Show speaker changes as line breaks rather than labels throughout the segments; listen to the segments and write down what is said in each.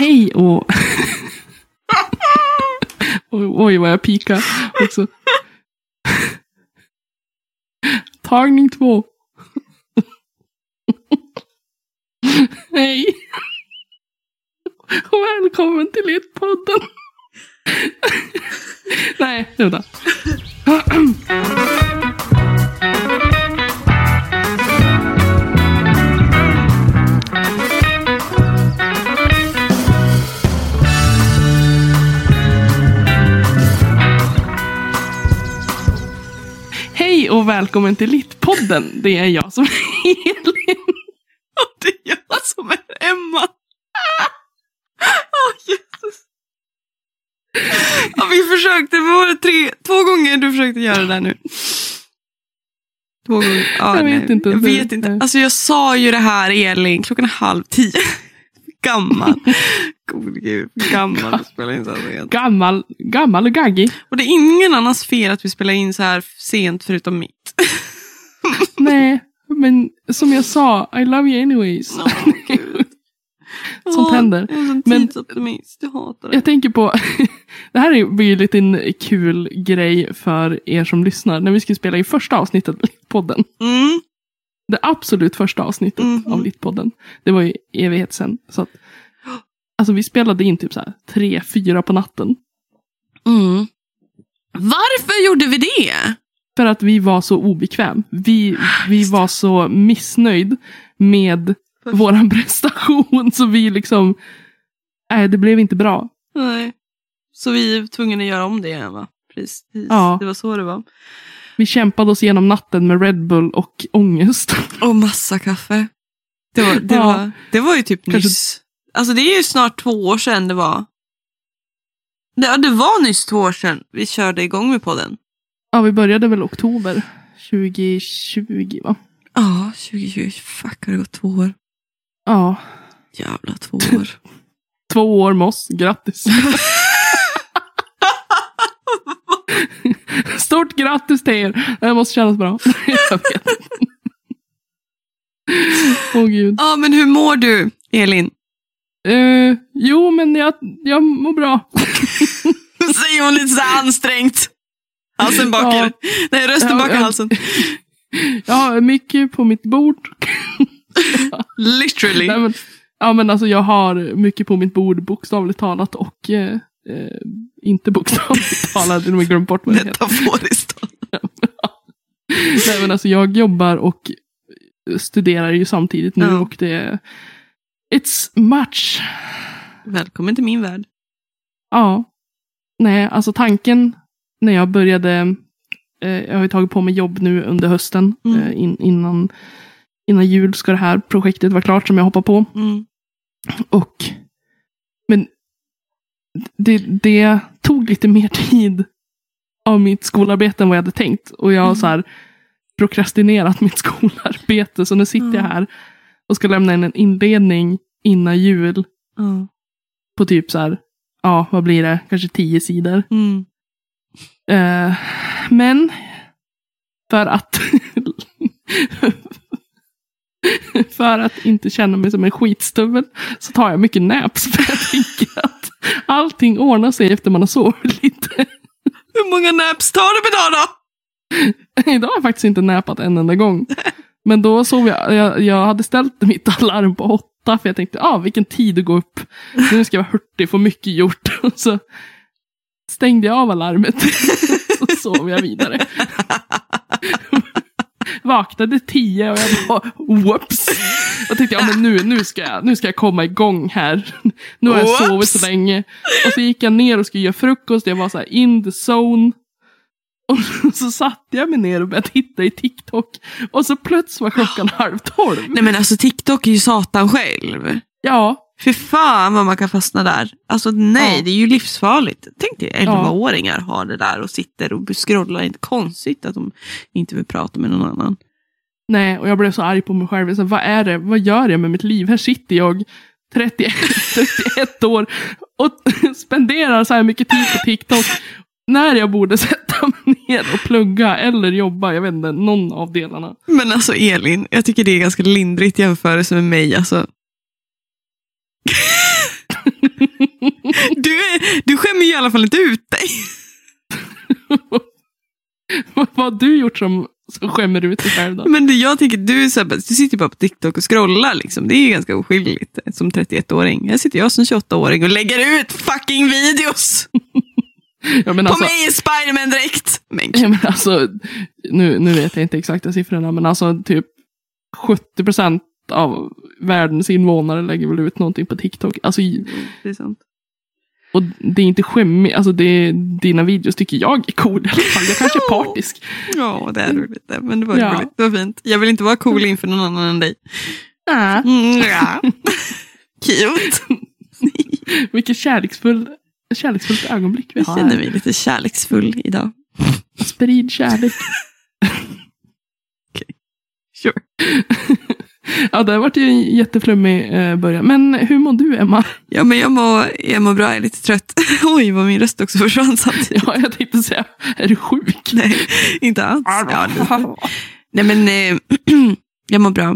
Hej och... oj, vad jag pikar också. Tagning två. Hej. Och välkommen till Littpodden. Nej, vänta. Hej och välkommen till Littpodden. Det är jag som är Elin.
Och det är jag som är Emma. Jesus. Ja, vi försökte, det var det tre, två gånger du försökte göra det där nu. Två gånger. Ja,
Jag vet
nej,
inte.
Jag vet inte. Alltså jag sa ju det här Elin, klockan är halv tio. Gammal. God gud, gammal att spela in så här sent.
Gammal, gammal och gaggig.
Och det är ingen annans fel att vi spelar in så här sent förutom mitt.
Nej, men som jag sa, I love you anyways. Sånt
Ja,
händer.
Jag är en sån
Men-
tidsoptimist, jag hatar det.
Jag tänker på, det här är- blir ju lite en kul grej för er som lyssnar. När vi skulle spela in första avsnittet av Littpodden.
Mm.
Det absolut första avsnittet
Mhm.
av Littpodden. Det var ju evighet sedan. Så att, alltså vi spelade in typ så här tre, fyra på natten.
Mm. Varför gjorde vi det?
För att vi var så obekväm. Vi, vi var så missnöjd med våran prestation. Så vi liksom, nej det blev inte bra.
Nej. Så vi är tvungna att göra om det igen va? Precis.
Ja.
Det var så det var.
Vi kämpade oss igenom natten med Red Bull och ångest.
Och massa kaffe. Det var, det
Ja.
var, det var ju typ
Kanske-
nyss. Alltså det är ju snart två år sedan det var. Det, ja, det var nyss två år sedan vi körde igång med podden.
Ja, vi började väl oktober 2020 va?
Ja, 2020. Fuck, har det gått två år?
Ja,
Jävla två år.
två år med oss. Grattis! Stort grattis till er! Det måste kännas bra. Jag vet inte. Åh gud.
Ja, men hur mår du, Elin?
Eh, jo, men jag, jag mår bra.
Säger hon lite så ansträngt. Halsen bakar.
Ja.
Nej, rösten bakar
ja.
halsen.
Jag har mycket på mitt bord.
Literally.
Nej, men, ja, men alltså jag har mycket på mitt bord, bokstavligt talat och eh, eh, inte bokstavligt talat. Nu har jag glömt bort vad det heter.
Metaforiskt.
Nej, men alltså jag jobbar och studerar ju samtidigt nu
Ja.
och det It's much.
Välkommen till min värld.
Ja. Nej, alltså tanken när jag började, eh, jag har ju tagit på mig jobb nu under hösten.
Mm.
Eh, in, innan, innan jul ska det här projektet vara klart som jag hoppar på.
Mm.
Och, men det, det tog lite mer tid av mitt skolarbete än vad jag hade tänkt. Och jag har
Mm.
så här prokrastinerat mitt skolarbete. Så nu sitter jag
Mm.
här och ska lämna in en inledning innan jul
Ja.
på typ så här, ja vad blir det, kanske tio sidor.
Mm.
Eh, men för att för att inte känna mig som en skitstuvel så tar jag mycket naps för jag tänker allting ordnar sig efter man har sovit lite.
Hur många naps tar du per dag då?
Idag har jag faktiskt inte näpat en enda gång. Men då sov jag, jag, jag hade ställt mitt alarm på åtta för jag tänkte, ah, vilken tid att gå upp. Nu ska jag vara hurtig, få mycket gjort. Och så stängde jag av alarmet. så sov jag vidare. Vaknade tio och jag bara, whoops. Jag tänkte, ja men nu, nu, ska jag, nu ska jag komma igång här. Nu har jag
Whoops.
sovit så länge. Och så gick jag ner och skulle göra frukost, jag var så här in the zone. Och så satte jag mig ner och började titta i TikTok. Och så plötsligt var klockan halv tolv.
Nej men alltså TikTok är ju satan själv.
Ja,
För fan vad man kan fastna där. Alltså nej,
Ja.
det är ju livsfarligt. Tänk dig
Ja.
11-åringar har det där och sitter och scrollar. Inte konstigt att de inte vill prata med någon annan.
nej, och jag blev så arg på mig själv. Sa, vad är det? Vad gör jag med mitt liv? Här sitter jag 31, 31 år och spenderar så här mycket tid på TikTok. När jag borde sätta mig ner och plugga eller jobba. Jag vet inte, någon av delarna.
Men alltså Elin, jag tycker det är ganska lindrigt jämförelse med mig. Alltså. du skämmer ju i alla fall inte ut dig.
Vad har du gjort som, som skämmer ut dig själv då?
Men det, jag tänker, du, så här, du sitter bara på TikTok och scrollar. Liksom. Det är ju ganska oskyldigt som 31-åring. Här sitter jag som 28-åring och lägger ut fucking videos.
Ja,
På
alltså,
mig i Spiderman-dräkt.
Ja, men alltså, nu, nu vet jag inte exakta siffrorna, men alltså typ 70 procent av världens invånare lägger väl ut någonting på TikTok. Alltså,
det är sant.
Och det är inte skämmigt, alltså det, dina videos tycker jag är cool i alla fall. Jag kanske är partisk.
Ja, det är roligt. det, Men det var
Ja.
roligt. Det var fint. Jag vill inte vara cool inför någon annan än dig.
Äh,
Mm, ja. Cute.
vilket kärleksfull, kärleksfullt ögonblick vi
Jag
har.
känner
här.
mig lite kärleksfull idag.
Sprid kärlek.
Sure.
Ja, det har varit ju en jätteflummig eh, början. Men hur mår du, Emma?
Ja, men jag mår, jag mår bra, jag är lite trött. Oj, vad min röst också försvann samtidigt.
Ja, jag tänkte säga, är du sjuk?
Nej, inte alls. Ja, nej, men eh, jag mår bra.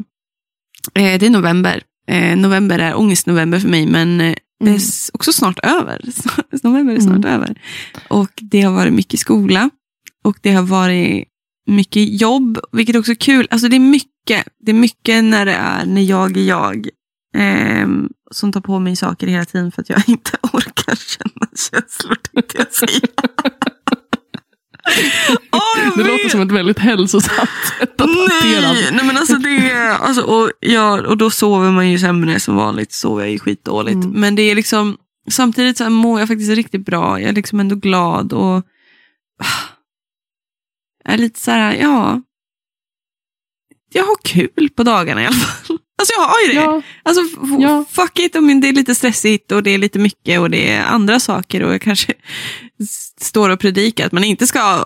Eh, det är november. Eh, november är ångestnovember för mig, men eh, det är
Mm.
också snart över. november är snart
Mm.
över. Och det har varit mycket skola. Och det har varit mycket jobb, vilket också är kul. Alltså det är mycket, det är mycket när det är när jag är jag. ehm, som tar på mig saker hela tiden för att jag inte orkar känna känslor, tänkte jag säga. Jag
Det låter som ett väldigt hälsosamt sätt att hantera.
Nej, nej men alltså det alltså, och, ja, och då sover man ju sämre som vanligt, sover jag ju skitdåligt.
Mm.
Men det är liksom, samtidigt så mår jag faktiskt riktigt bra, jag är liksom ändå glad och ah, är lite så här, ja, jag har kul på dagarna i alla fall. Alltså jag har ju det.
Ja,
Alltså
Ja.
fuck it om det är lite stressigt och det är lite mycket och det är andra saker och jag kanske står och predikar att man inte ska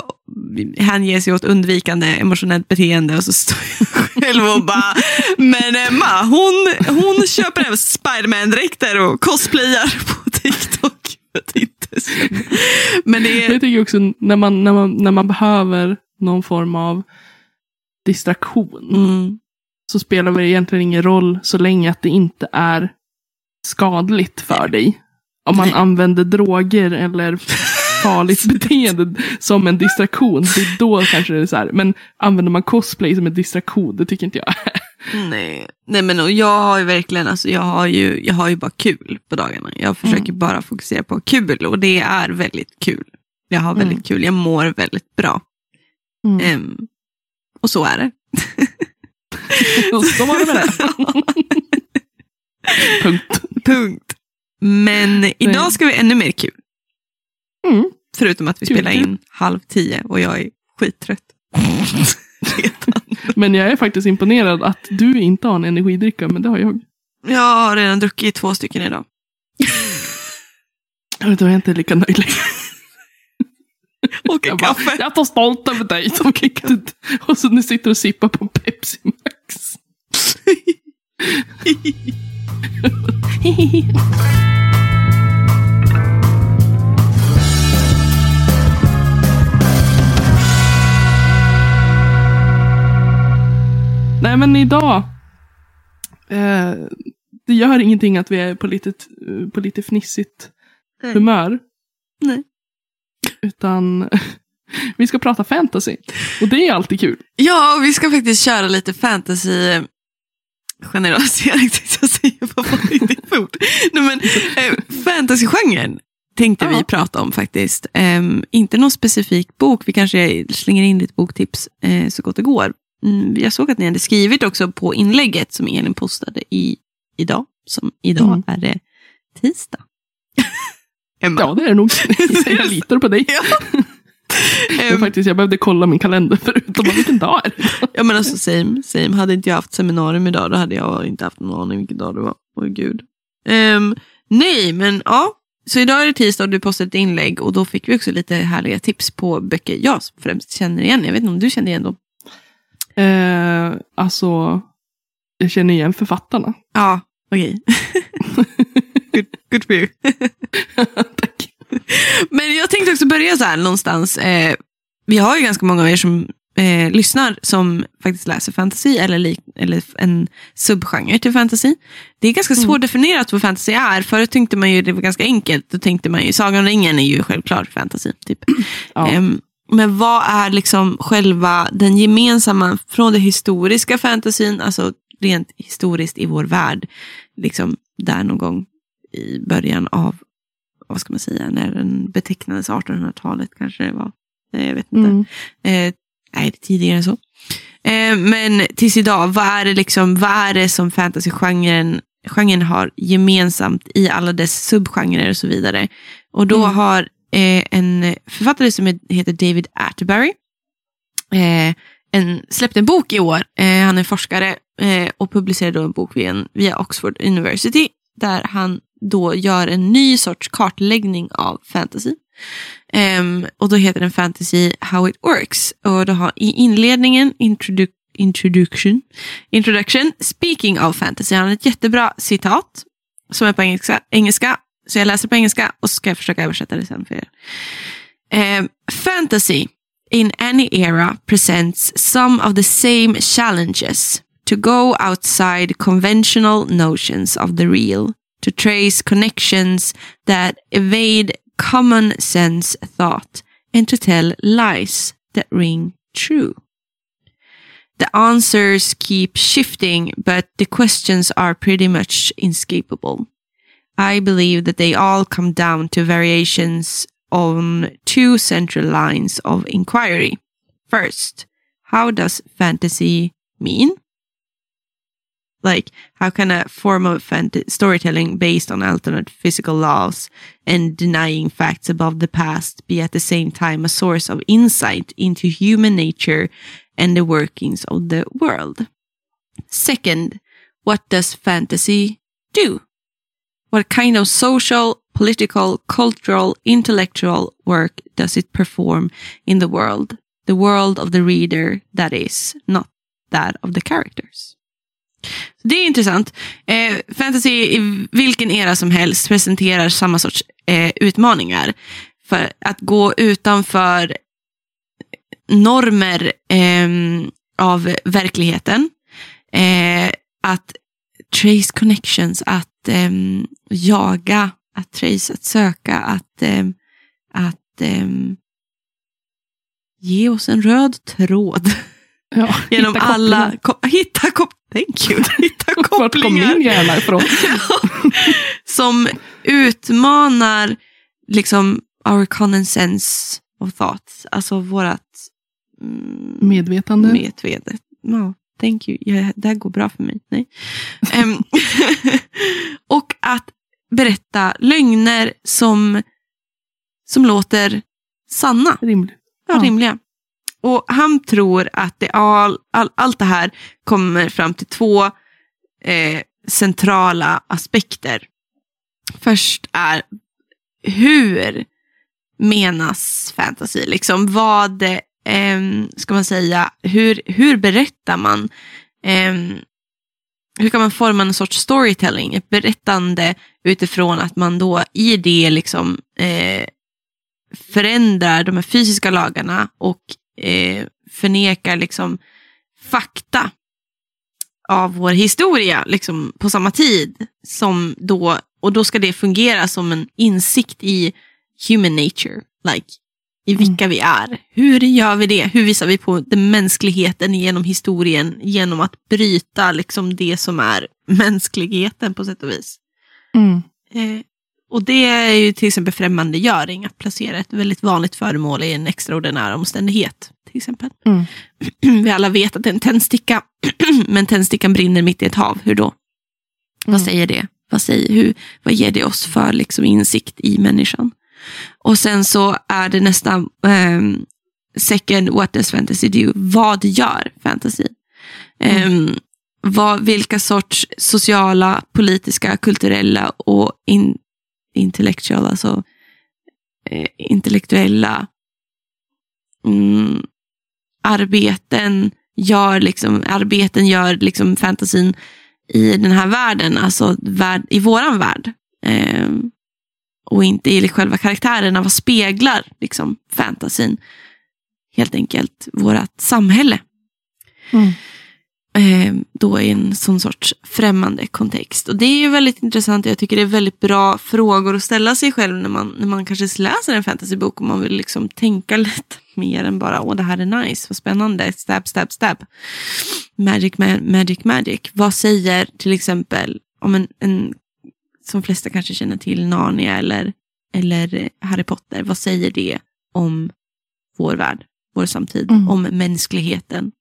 hänge sig åt undvikande emotionellt beteende och så står jag själv och bara, men Emma, hon, hon köper även Spiderman-dräkter och cosplayar på TikTok. Men det
jag
är,
tycker också när man, när, man, när man behöver någon form av distraktion.
mm,
så spelar det egentligen ingen roll så länge att det inte är skadligt för dig. Om man
Nej.
använder droger eller farligt beteende som en distraktion, det är då kanske det är så här. Men använder man cosplay som en distraktion, det tycker inte jag.
nej, nej men och jag har ju verkligen, alltså jag har ju, jag har ju bara kul på dagarna. Jag försöker bara fokusera på kul och det är väldigt kul. Jag har väldigt
Mm.
kul, jag mår väldigt bra.
Mm.
Ehm, och så är det.
så var det med det. Punkt.
Punkt. Men idag ska vi ännu mer kul.
Mm.
Förutom att vi
Kul,
spelar in halv tio och jag är skittrött.
Men jag är faktiskt imponerad att du inte har en energidricka, men det har jag.
Jag har redan druckit två stycken idag.
Då är jag inte lika nöjd längre.
Och en
Jag, bara,
kaffe.
jag är så stolt över dig som kickade Och så nu sitter och sippar på Pepsi Max. Nej men idag. Eh, det gör ingenting att vi är på lite, på lite fnissigt
Nej.
humör.
Nej.
Utan vi ska prata fantasy. Och det är alltid kul.
Ja, och vi ska faktiskt köra lite fantasy generalisering tänkte jag säga. Vad var? Nej, men, eh, fantasygenren tänkte
Ja.
vi prata om faktiskt. Ehm, inte någon specifik bok, vi kanske slänger in lite boktips eh, så gott det går. Mm, jag såg att ni hade skrivit också på inlägget som Elin postade i, idag. Som idag
Mm.
är det tisdag. Emma.
Ja, det är det nog. Jag litar på dig.
Ja.
Jag, faktiskt, jag behövde kolla min kalender förutom vilken dag är det
Ja men alltså same, same. Hade inte jag haft seminarium idag då hade jag inte haft någon aning vilken dag det var. Oj gud. Ehm, nej men ja, så idag är det tisdag och du postade ett inlägg och då fick vi också lite härliga tips på böcker jag främst känner igen. Jag vet inte om du känner igen dem?
Eh, alltså, jag känner igen författarna.
Ja, okej. Good, good for you.
Tack.
Men jag tänkte också börja så här någonstans. Eh, vi har ju ganska många av er som eh, lyssnar som faktiskt läser fantasy eller, eller en subgenre till fantasy. Det är ganska
Mm.
svårdefinierat vad fantasy är. Förut tänkte man ju det var ganska enkelt. Då tänkte man ju Sagan om ringen är ju självklart fantasy. Typ.
Ja.
Ehm, men vad är liksom själva den gemensamma från det historiska fantasyn, alltså rent historiskt i vår värld, liksom där någon gång i början av, vad ska man säga, när den betecknades 1800-talet kanske det var. Eh, Jag vet inte.
Mm.
Eh, nej, tidigare än så. Eh, men tills idag, vad är det, liksom, vad är det som fantasygenren genren har gemensamt i alla dess subgenrer och så vidare? Och då
Mm.
har eh, en författare som heter David Atterbury eh, en, släppt en bok i år. Han är forskare och publicerade då en bok via, via Oxford University där han då gör en ny sorts kartläggning av fantasy. Um, och då heter den Fantasy How It Works. Och då har i inledningen introdu introduction, introduction, speaking of fantasy, han har ett jättebra citat som är på engelska, engelska. Så jag läser på engelska och så ska jag försöka översätta det sen för er. Um, fantasy in any era presents some of the same challenges to go outside conventional notions of the real, to trace connections that evade common sense thought, and to tell lies that ring true. The answers keep shifting, but the questions are pretty much inescapable. I believe that they all come down to variations on two central lines of inquiry. First, how does fantasy mean? Like, how can a form of fant- storytelling based on alternate physical laws and denying facts above the past be at the same time a source of insight into human nature and the workings of the world? Second, what does fantasy do? What kind of social, political, cultural, intellectual work does it perform in the world? The world of the reader, that is, not that of the characters. Det är intressant. Eh, fantasy i vilken era som helst presenterar samma sorts eh, utmaningar. För att gå utanför normer ehm, av verkligheten. Eh, att trace connections, att ehm, jaga, att trace, att söka, att, ehm, att ehm, ge oss en röd tråd
Ja,
genom
hitta
alla... hitta, kop thank you, hitta
Vart kom
kopplingar
min hjärna ifrån?
som utmanar liksom our common sense of thoughts, alltså vårat mm,
Medvetande.
medvetet. Ja, thank you. Ja, det här går bra för mig. Nej. Em, och att berätta lögner som, som låter sanna.
Rimligt.
Ja,
Ja.
rimliga. Och han tror att det all, all, allt det här kommer fram till två eh, centrala aspekter. Först är hur menas fantasy? Liksom vad, eh, ska man säga, hur, hur berättar man? Eh, hur kan man forma en sorts storytelling? Ett berättande utifrån att man då i det liksom eh, förändrar de här fysiska lagarna och eh, förnekar liksom fakta av vår historia liksom på samma tid. Som då, och då ska det fungera som en insikt i human nature. Like, I vilka vi är. Hur gör vi det? Hur visar vi på den mänskligheten genom historien? Genom att bryta liksom det som är mänskligheten på sätt och vis.
Mm.
Eh, och det är ju till exempel främmandegöring, att placera ett väldigt vanligt föremål i en extraordinär omständighet. Till exempel.
Mm.
Vi alla vet att det är en tändsticka, men tändstickan brinner mitt i ett hav. Hur då? Vad
Mm.
säger det? Vad, säger, hur, vad ger det oss för liksom, insikt i människan? Och sen så är det nästa ehm, second, what does fantasy do? Vad gör fantasy? Ehm, vad, vilka sorts sociala, politiska, kulturella och in, intellectual, alltså eh, intellektuella mm, arbeten gör liksom, arbeten gör liksom fantasin i den här världen, alltså värld, i våran värld. Eh, och inte i själva karaktärerna, vad speglar liksom fantasin? helt enkelt vårat samhälle.
Mm.
Eh, då i en sån sorts främmande kontext. Och det är ju väldigt intressant. Jag tycker det är väldigt bra frågor att ställa sig själv när man, när man kanske läser en fantasybok och man vill liksom tänka lite mer än bara åh det här är nice, vad spännande, stab, stab, stab. Magic, ma- magic, magic. Vad säger till exempel om en, en som flesta kanske känner till, Narnia eller, eller Harry Potter. Vad säger det om vår värld, vår samtid,
Mm.
om mänskligheten?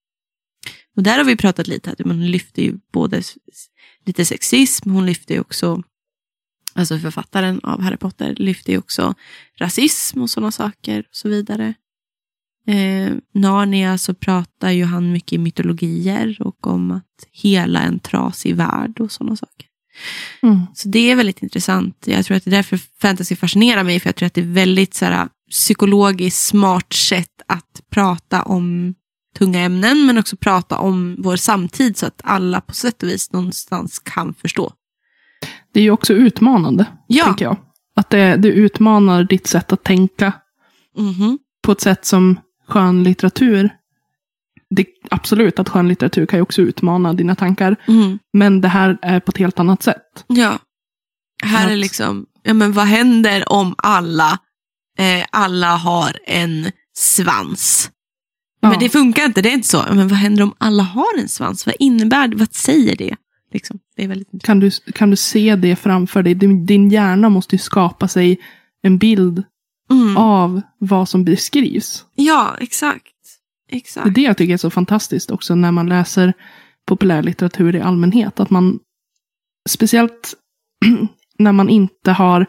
Och där har vi pratat lite, att man lyfter ju både lite sexism, hon lyfter ju också, alltså författaren av Harry Potter lyfter ju också rasism och sådana saker och så vidare. Eh, Narnia så pratar ju han mycket mytologier och om att hela en trasig värld och sådana saker.
Mm.
Så det är väldigt intressant. Jag tror att det är därför fantasy fascinerar mig, för jag tror att det är väldigt så här, psykologiskt smart sätt att prata om tunga ämnen, men också prata om vår samtid så att alla på sätt och vis någonstans kan förstå.
Det är ju också utmanande,
Ja.
tänker jag. Att det, det utmanar ditt sätt att tänka
Mhm.
på ett sätt som skönlitteratur. Det, absolut att skönlitteratur kan ju också utmana dina tankar.
Mm.
Men det här är på ett helt annat sätt.
Ja. Här är
Att-
liksom, ja men vad händer om alla, eh, alla har en svans?
Ja.
Men det funkar inte, det är inte så. Men vad händer om alla har en svans? Vad innebär det? Vad säger det? Liksom, det är väldigt.
Kan du, kan du se det framför dig? Din, din hjärna måste ju skapa sig en bild
Mm.
av vad som beskrivs.
Ja, exakt.
Det är
Exakt.
det jag tycker är så fantastiskt också när man läser populärlitteratur i allmänhet. Att man, speciellt när man inte har,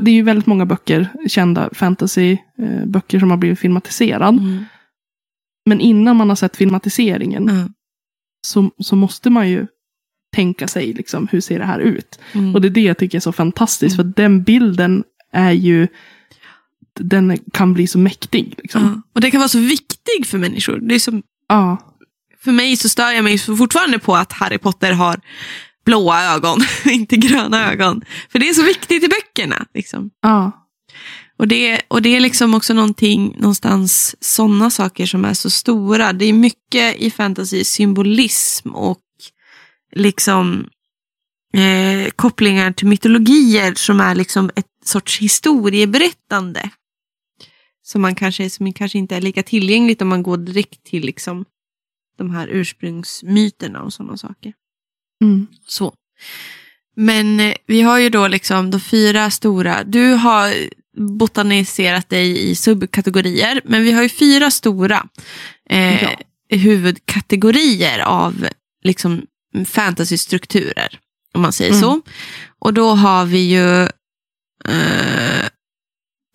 det är ju väldigt många böcker, kända fantasyböcker som har blivit filmatiserad.
Mm.
Men innan man har sett filmatiseringen
Ja.
så, så måste man ju tänka sig, liksom, hur ser det här ut?
Mm.
Och det är det jag tycker är så fantastiskt, för den bilden är ju, den kan bli så mäktig. Liksom.
Ja. Och det kan vara så viktig för människor. Det är som,
Ja.
för mig så stör jag mig fortfarande på att Harry Potter har blåa ögon, inte gröna ögon. För det är så viktigt i böckerna. Liksom.
ja.
Och det, och det är liksom också någonting, någonstans sådana saker som är så stora. Det är mycket i fantasy symbolism och liksom eh, kopplingar till mytologier som är liksom ett sorts historieberättande. Som, man kanske, som kanske inte är lika tillgängligt om man går direkt till liksom de här ursprungsmyterna och sådana saker.
Mm.
Så. Men eh, vi har ju då liksom de fyra stora. Du har botaniserat dig i subkategorier, men vi har ju fyra stora eh,
Ja.
huvudkategorier av liksom fantasystrukturer, om man säger
Mm.
så. Och då har vi ju eh,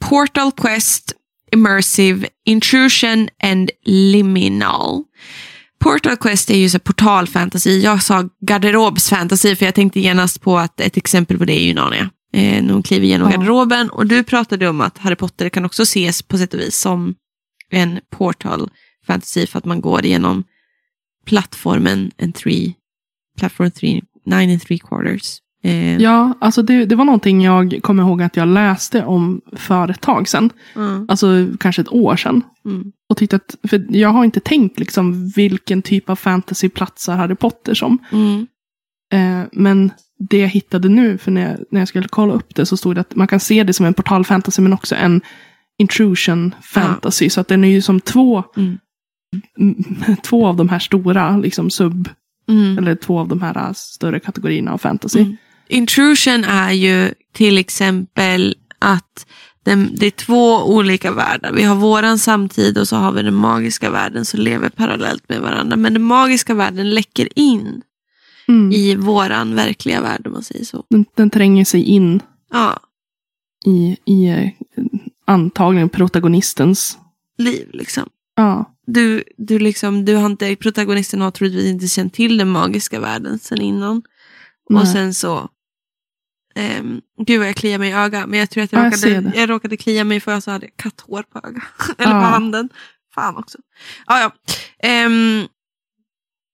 Portal Quest, Immersive, Intrusion and Liminal. Portal Quest är ju så portalfantasy. Jag sa garderobsfantasy för jag tänkte genast på att ett exempel på det är ju Narnia. Eh, när hon kliver igenom
Ja.
garderoben. Och du pratade om att Harry Potter kan också ses på sätt och vis som en portal fantasy för att man går igenom plattformen en three, platform three, nine and three quarters. Eh,
Ja, alltså det, det var någonting jag kommer ihåg att jag läste om för ett tag sedan.
mm,
Alltså kanske ett år sedan.
mm,
Och att, för jag har inte tänkt liksom vilken typ av fantasy platsar Harry Potter som.
mm,
Eh, men det jag hittade nu, för när jag, när jag skulle kolla upp det, så stod det att man kan se det som en portalfantasy men också en intrusion fantasy. Så att den är ju som två,
Mm.
två av de här stora, liksom sub,
mm.
eller två av de här äh, större kategorierna av fantasy.
Mm. Intrusion är ju till exempel att den, det är två olika världar. Vi har våran samtid och så har vi den magiska världen som lever parallellt med varandra. Men den magiska världen läcker in
Mm.
i våran verkliga värld om man säger så.
Den, den tränger sig in
Ja,
i, i eh, antagligen protagonistens.
liv liksom.
Ja,
Du, du, liksom, du har inte, protagonisten har troligtvis inte känt till den magiska världen sen innan. Och
nej.
sen så, um, gud vad jag kliar mig i ögat, men jag tror att jag,
Ja, jag
råkade,
det.
jag råkade klia mig för jag så hade jag katthår på ögat. Eller på
Ja.
handen. Fan också. Ah, ja. Ehm,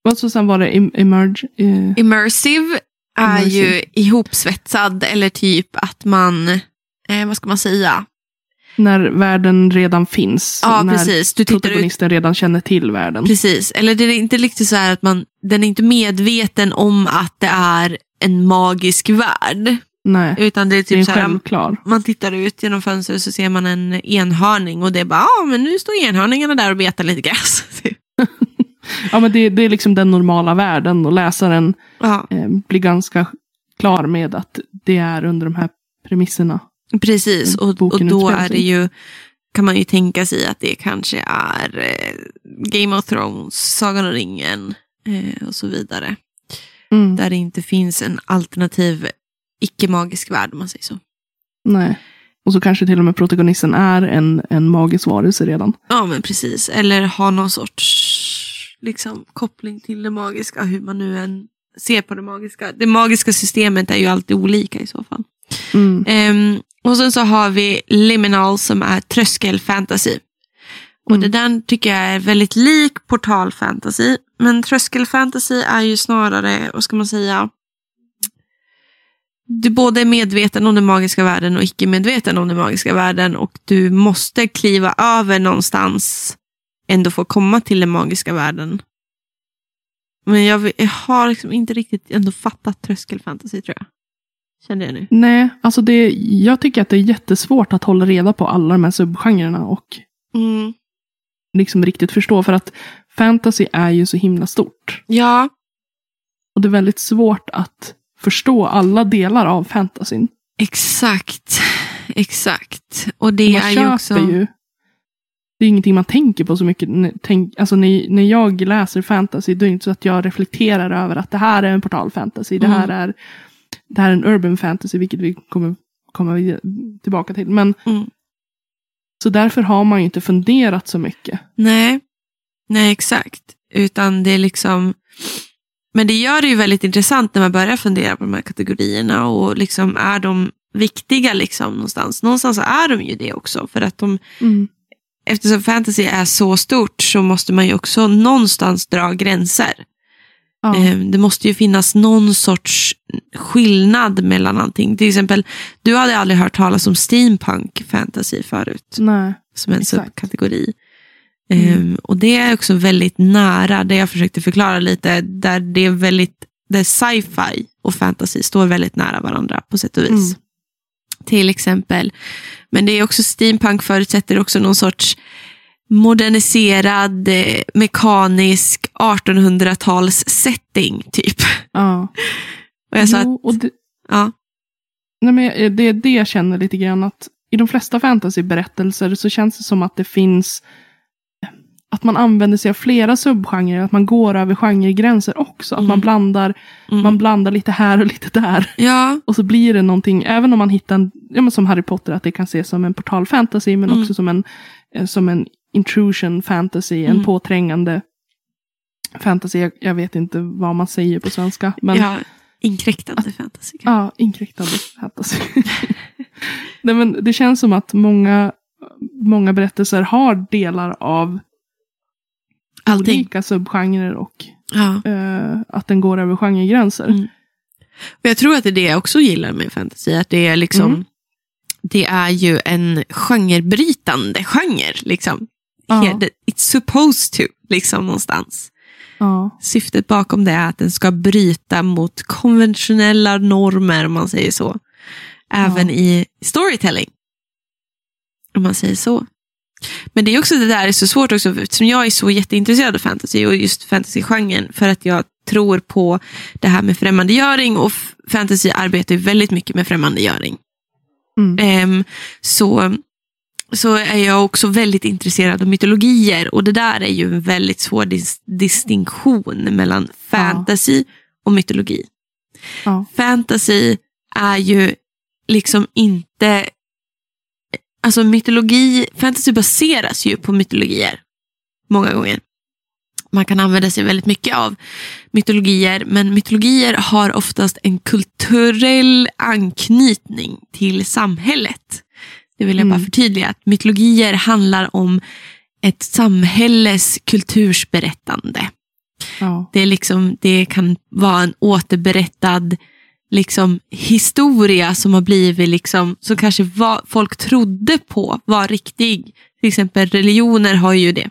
Och så sen var det emerge. Eh,
immersive är
Immersive.
ju ihopsvetsad eller typ att man, eh, vad ska man säga?
När världen redan finns.
Ja,
när
precis. Du tittar ut
protagonisten redan känner till världen.
Precis, eller det är inte riktigt så här att man, den är inte medveten om att det är en magisk värld.
Nej,
Utan det är
det är
typ så här, man tittar ut genom fönstret så ser man en enhörning och det är bara, ja men nu står enhörningarna där och betar lite gräs.
Ja, men det, det är liksom den normala världen och läsaren eh, blir ganska klar med att det är under de här premisserna.
precis. Och, och då är det ju, kan man ju tänka sig att det kanske är eh, Game of Thrones, Sagan om ringen eh, och så vidare.
Mm.
Där det inte finns en alternativ icke-magisk värld om man säger så.
Nej. Och så kanske till och med protagonisten är en, en magisk varelse redan.
Ja, men precis. Eller ha någon sorts liksom, koppling till det magiska, hur man nu än ser på det magiska. Det magiska systemet är ju alltid olika i så fall.
Mm.
Ehm, och sen så har vi liminal som är tröskelfantasy. Och
Mm.
det där tycker jag är väldigt lik portalfantasy. Men tröskelfantasy är ju snarare, vad ska man säga, du både är medveten om den magiska världen och icke medveten om den magiska världen och du måste kliva över någonstans ändå få komma till den magiska världen. Men jag, jag har liksom inte riktigt ändå fattat tröskelfantasy tror jag. Kände jag nu.
Nej, alltså det, jag tycker att det är jättesvårt att hålla reda på alla de här subgenrerna och
Mm.
liksom riktigt förstå. För att fantasy är ju så himla stort.
Ja,
Och det är väldigt svårt att förstå alla delar av fantasyn.
exakt. Exakt. Och det
man
är ju också...
ju. Det är ingenting man tänker på så mycket. Tänk, alltså när, när jag läser fantasy, då är det inte så att jag reflekterar över att det här är en portalfantasy. Det här
Mm.
är, det här är en urban fantasy, vilket vi kommer komma tillbaka till. Men,
Mm.
Så därför har man ju inte funderat så mycket.
Nej. Nej, exakt. Utan det är liksom... Men det gör det ju väldigt intressant när man börjar fundera på de här kategorierna och liksom är de viktiga liksom någonstans? Någonstans är de ju det också för att de eftersom fantasy är så stort så måste man ju också någonstans dra gränser.
Ja.
Eh, Det måste ju finnas någon sorts skillnad mellan allting. Till exempel, du hade aldrig hört talas om steampunk fantasy förut,
Nej.
som en
Exakt.
subkategori.
Mm.
Ehm, och det är också väldigt nära, det jag försökte förklara lite, där det är väldigt, där sci-fi och fantasy står väldigt nära varandra på sätt och vis.
Mm.
Till exempel. Men det är också steampunk förutsätter också någon sorts moderniserad, eh, mekanisk 1800-tals setting typ.
Ja.
Och jag sa
Jo,
att,
och det,
ja,
nej men det är det jag känner lite grann att i de flesta fantasyberättelser så känns det som att det finns att man använder sig av flera subgenrer, att man går över genregränser också. Att man,
Mm.
blandar,
mm.
man blandar lite här och lite där.
ja,
Och så blir det någonting, även om man hittar en, ja, men som Harry Potter, att det kan ses som en portal fantasy, men
Mm.
också som en, eh, som en intrusion fantasy, en
Mm.
påträngande fantasy. Jag, jag vet inte vad man säger på svenska. Men
ja, inkräktande fantasy.
Ja, inkräktande fantasy. Nej, men det känns som att många, många berättelser har delar av
Allting.
olika subgenrer och
Ja.
eh, att den går över genregränser.
Mm. Jag tror att det är det jag också gillar med fantasy, att det är liksom
Mm.
det är ju en genrebrytande genre. Liksom.
Ja.
It's supposed to, liksom någonstans.
Ja.
Syftet bakom det är att den ska bryta mot konventionella normer, om man säger så. Även
Ja.
i storytelling. Om man säger så. Men det är också det där är så svårt också, eftersom jag är så jätteintresserad av fantasy och just fantasygenren, för att jag tror på det här med främmandegöring och fantasy arbetar ju väldigt mycket med främmandegöring.
Mm.
Ehm, så, så är jag också väldigt intresserad av mytologier och det där är ju en väldigt svår dis- distinktion mellan fantasy och mytologi.
Ja.
Fantasy är ju liksom inte, alltså mytologi, fantasy baseras ju på mytologier många gånger. Man kan använda sig väldigt mycket av mytologier, men mytologier har oftast en kulturell anknytning till samhället. Det vill jag bara
Mm.
förtydliga. Att mytologier handlar om ett samhälles kultursberättande.
Ja.
Det, är liksom, det kan vara en återberättad liksom historia som har blivit liksom, som kanske var, folk trodde på var riktig. Till exempel religioner har ju det.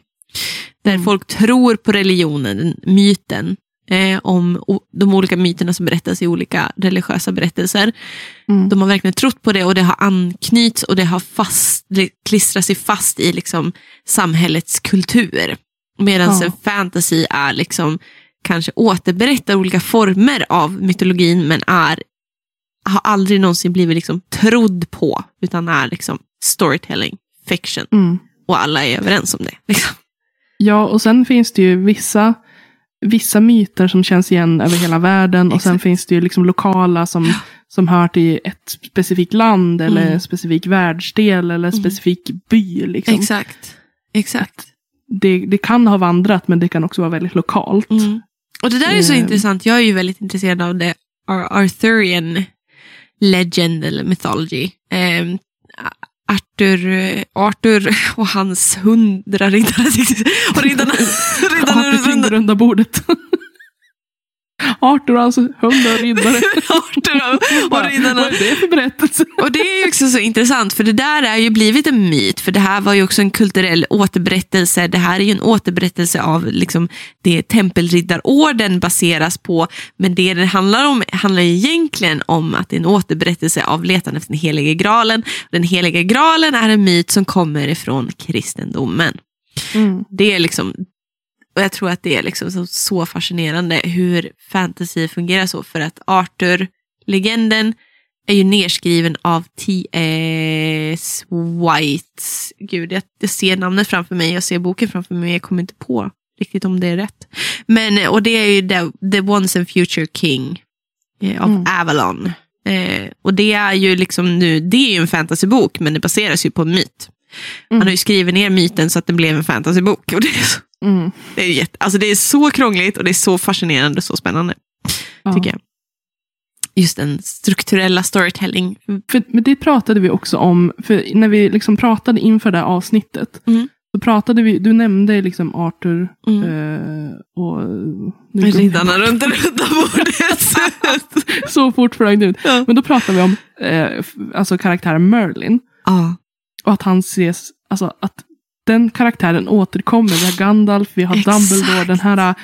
Där
Mm.
folk tror på religionen, myten. Eh, om de olika myterna som berättas i olika religiösa berättelser.
Mm.
De har verkligen trott på det och det har anknyts och det har fast, det klistrat sig fast i liksom samhällets kultur. Medan
Ja.
en fantasy är liksom kanske återberättar olika former av mytologin men är, har aldrig någonsin blivit liksom trodd på utan är liksom storytelling, fiction.
Mm.
Och alla är överens om det. Liksom.
Ja, och sen finns det ju vissa, vissa myter som känns igen över hela världen. Och sen finns det ju liksom lokala som, som hör till ett specifikt land eller
Mm.
en specifik världsdel eller en specifik by. Liksom.
Exakt. Exakt.
Det, det kan ha vandrat men det kan också vara väldigt lokalt.
Mm. Och det där är så
Eh.
intressant. Jag är ju väldigt intresserad av det Ar- Arthurian legend eller mythology. Eh, Arthur, Arthur och hans hundra riddare. och riddarna. riddarna
Arthur kring runda bordet. Arthur och hans hundra riddare.
Arthur och, och riddarna.
Vad är det för berättelse?
Och det är ju också så intressant, för det där är ju blivit en myt, för det här var ju också en kulturell återberättelse. Det här är ju en återberättelse av liksom det tempelriddarorden baseras på, men det det handlar om handlar ju egentligen om att det är en återberättelse av letandet efter den helige graalen. Den helige graalen är en myt som kommer ifrån kristendomen.
Mm.
Det är liksom, och jag tror att det är liksom så, så fascinerande hur fantasy fungerar så, för att Arthur-legenden är ju nerskriven av T.S. White. Gud, jag, jag ser namnet framför mig, jag ser boken framför mig, jag kommer inte på riktigt om det är rätt. Men, och det är ju The, the Once and Future King eh, av
Mm.
Avalon. Eh, och det är ju liksom nu, det är ju en fantasybok, men det baseras ju på en myt. Han har ju skrivit ner myten så att det blev en fantasybok. Och det, är så,
Mm.
det, är jätte, alltså det är så krångligt och det är så fascinerande och så spännande.
Ja.
Tycker jag. Just den strukturella storytelling.
För, men det pratade vi också om, för när vi liksom pratade inför det här avsnittet.
Mm.
Så pratade vi, du nämnde liksom Arthur
Mm.
eh, och... går-
Riddarna runt det runda bordet.
Så fort flög det ut.
Ja.
Men då pratade vi om eh, alltså karaktären Merlin.
ja.
Och att han ses, alltså att den karaktären återkommer. Vi har Gandalf, vi har
Exakt.
Dumbledore, den här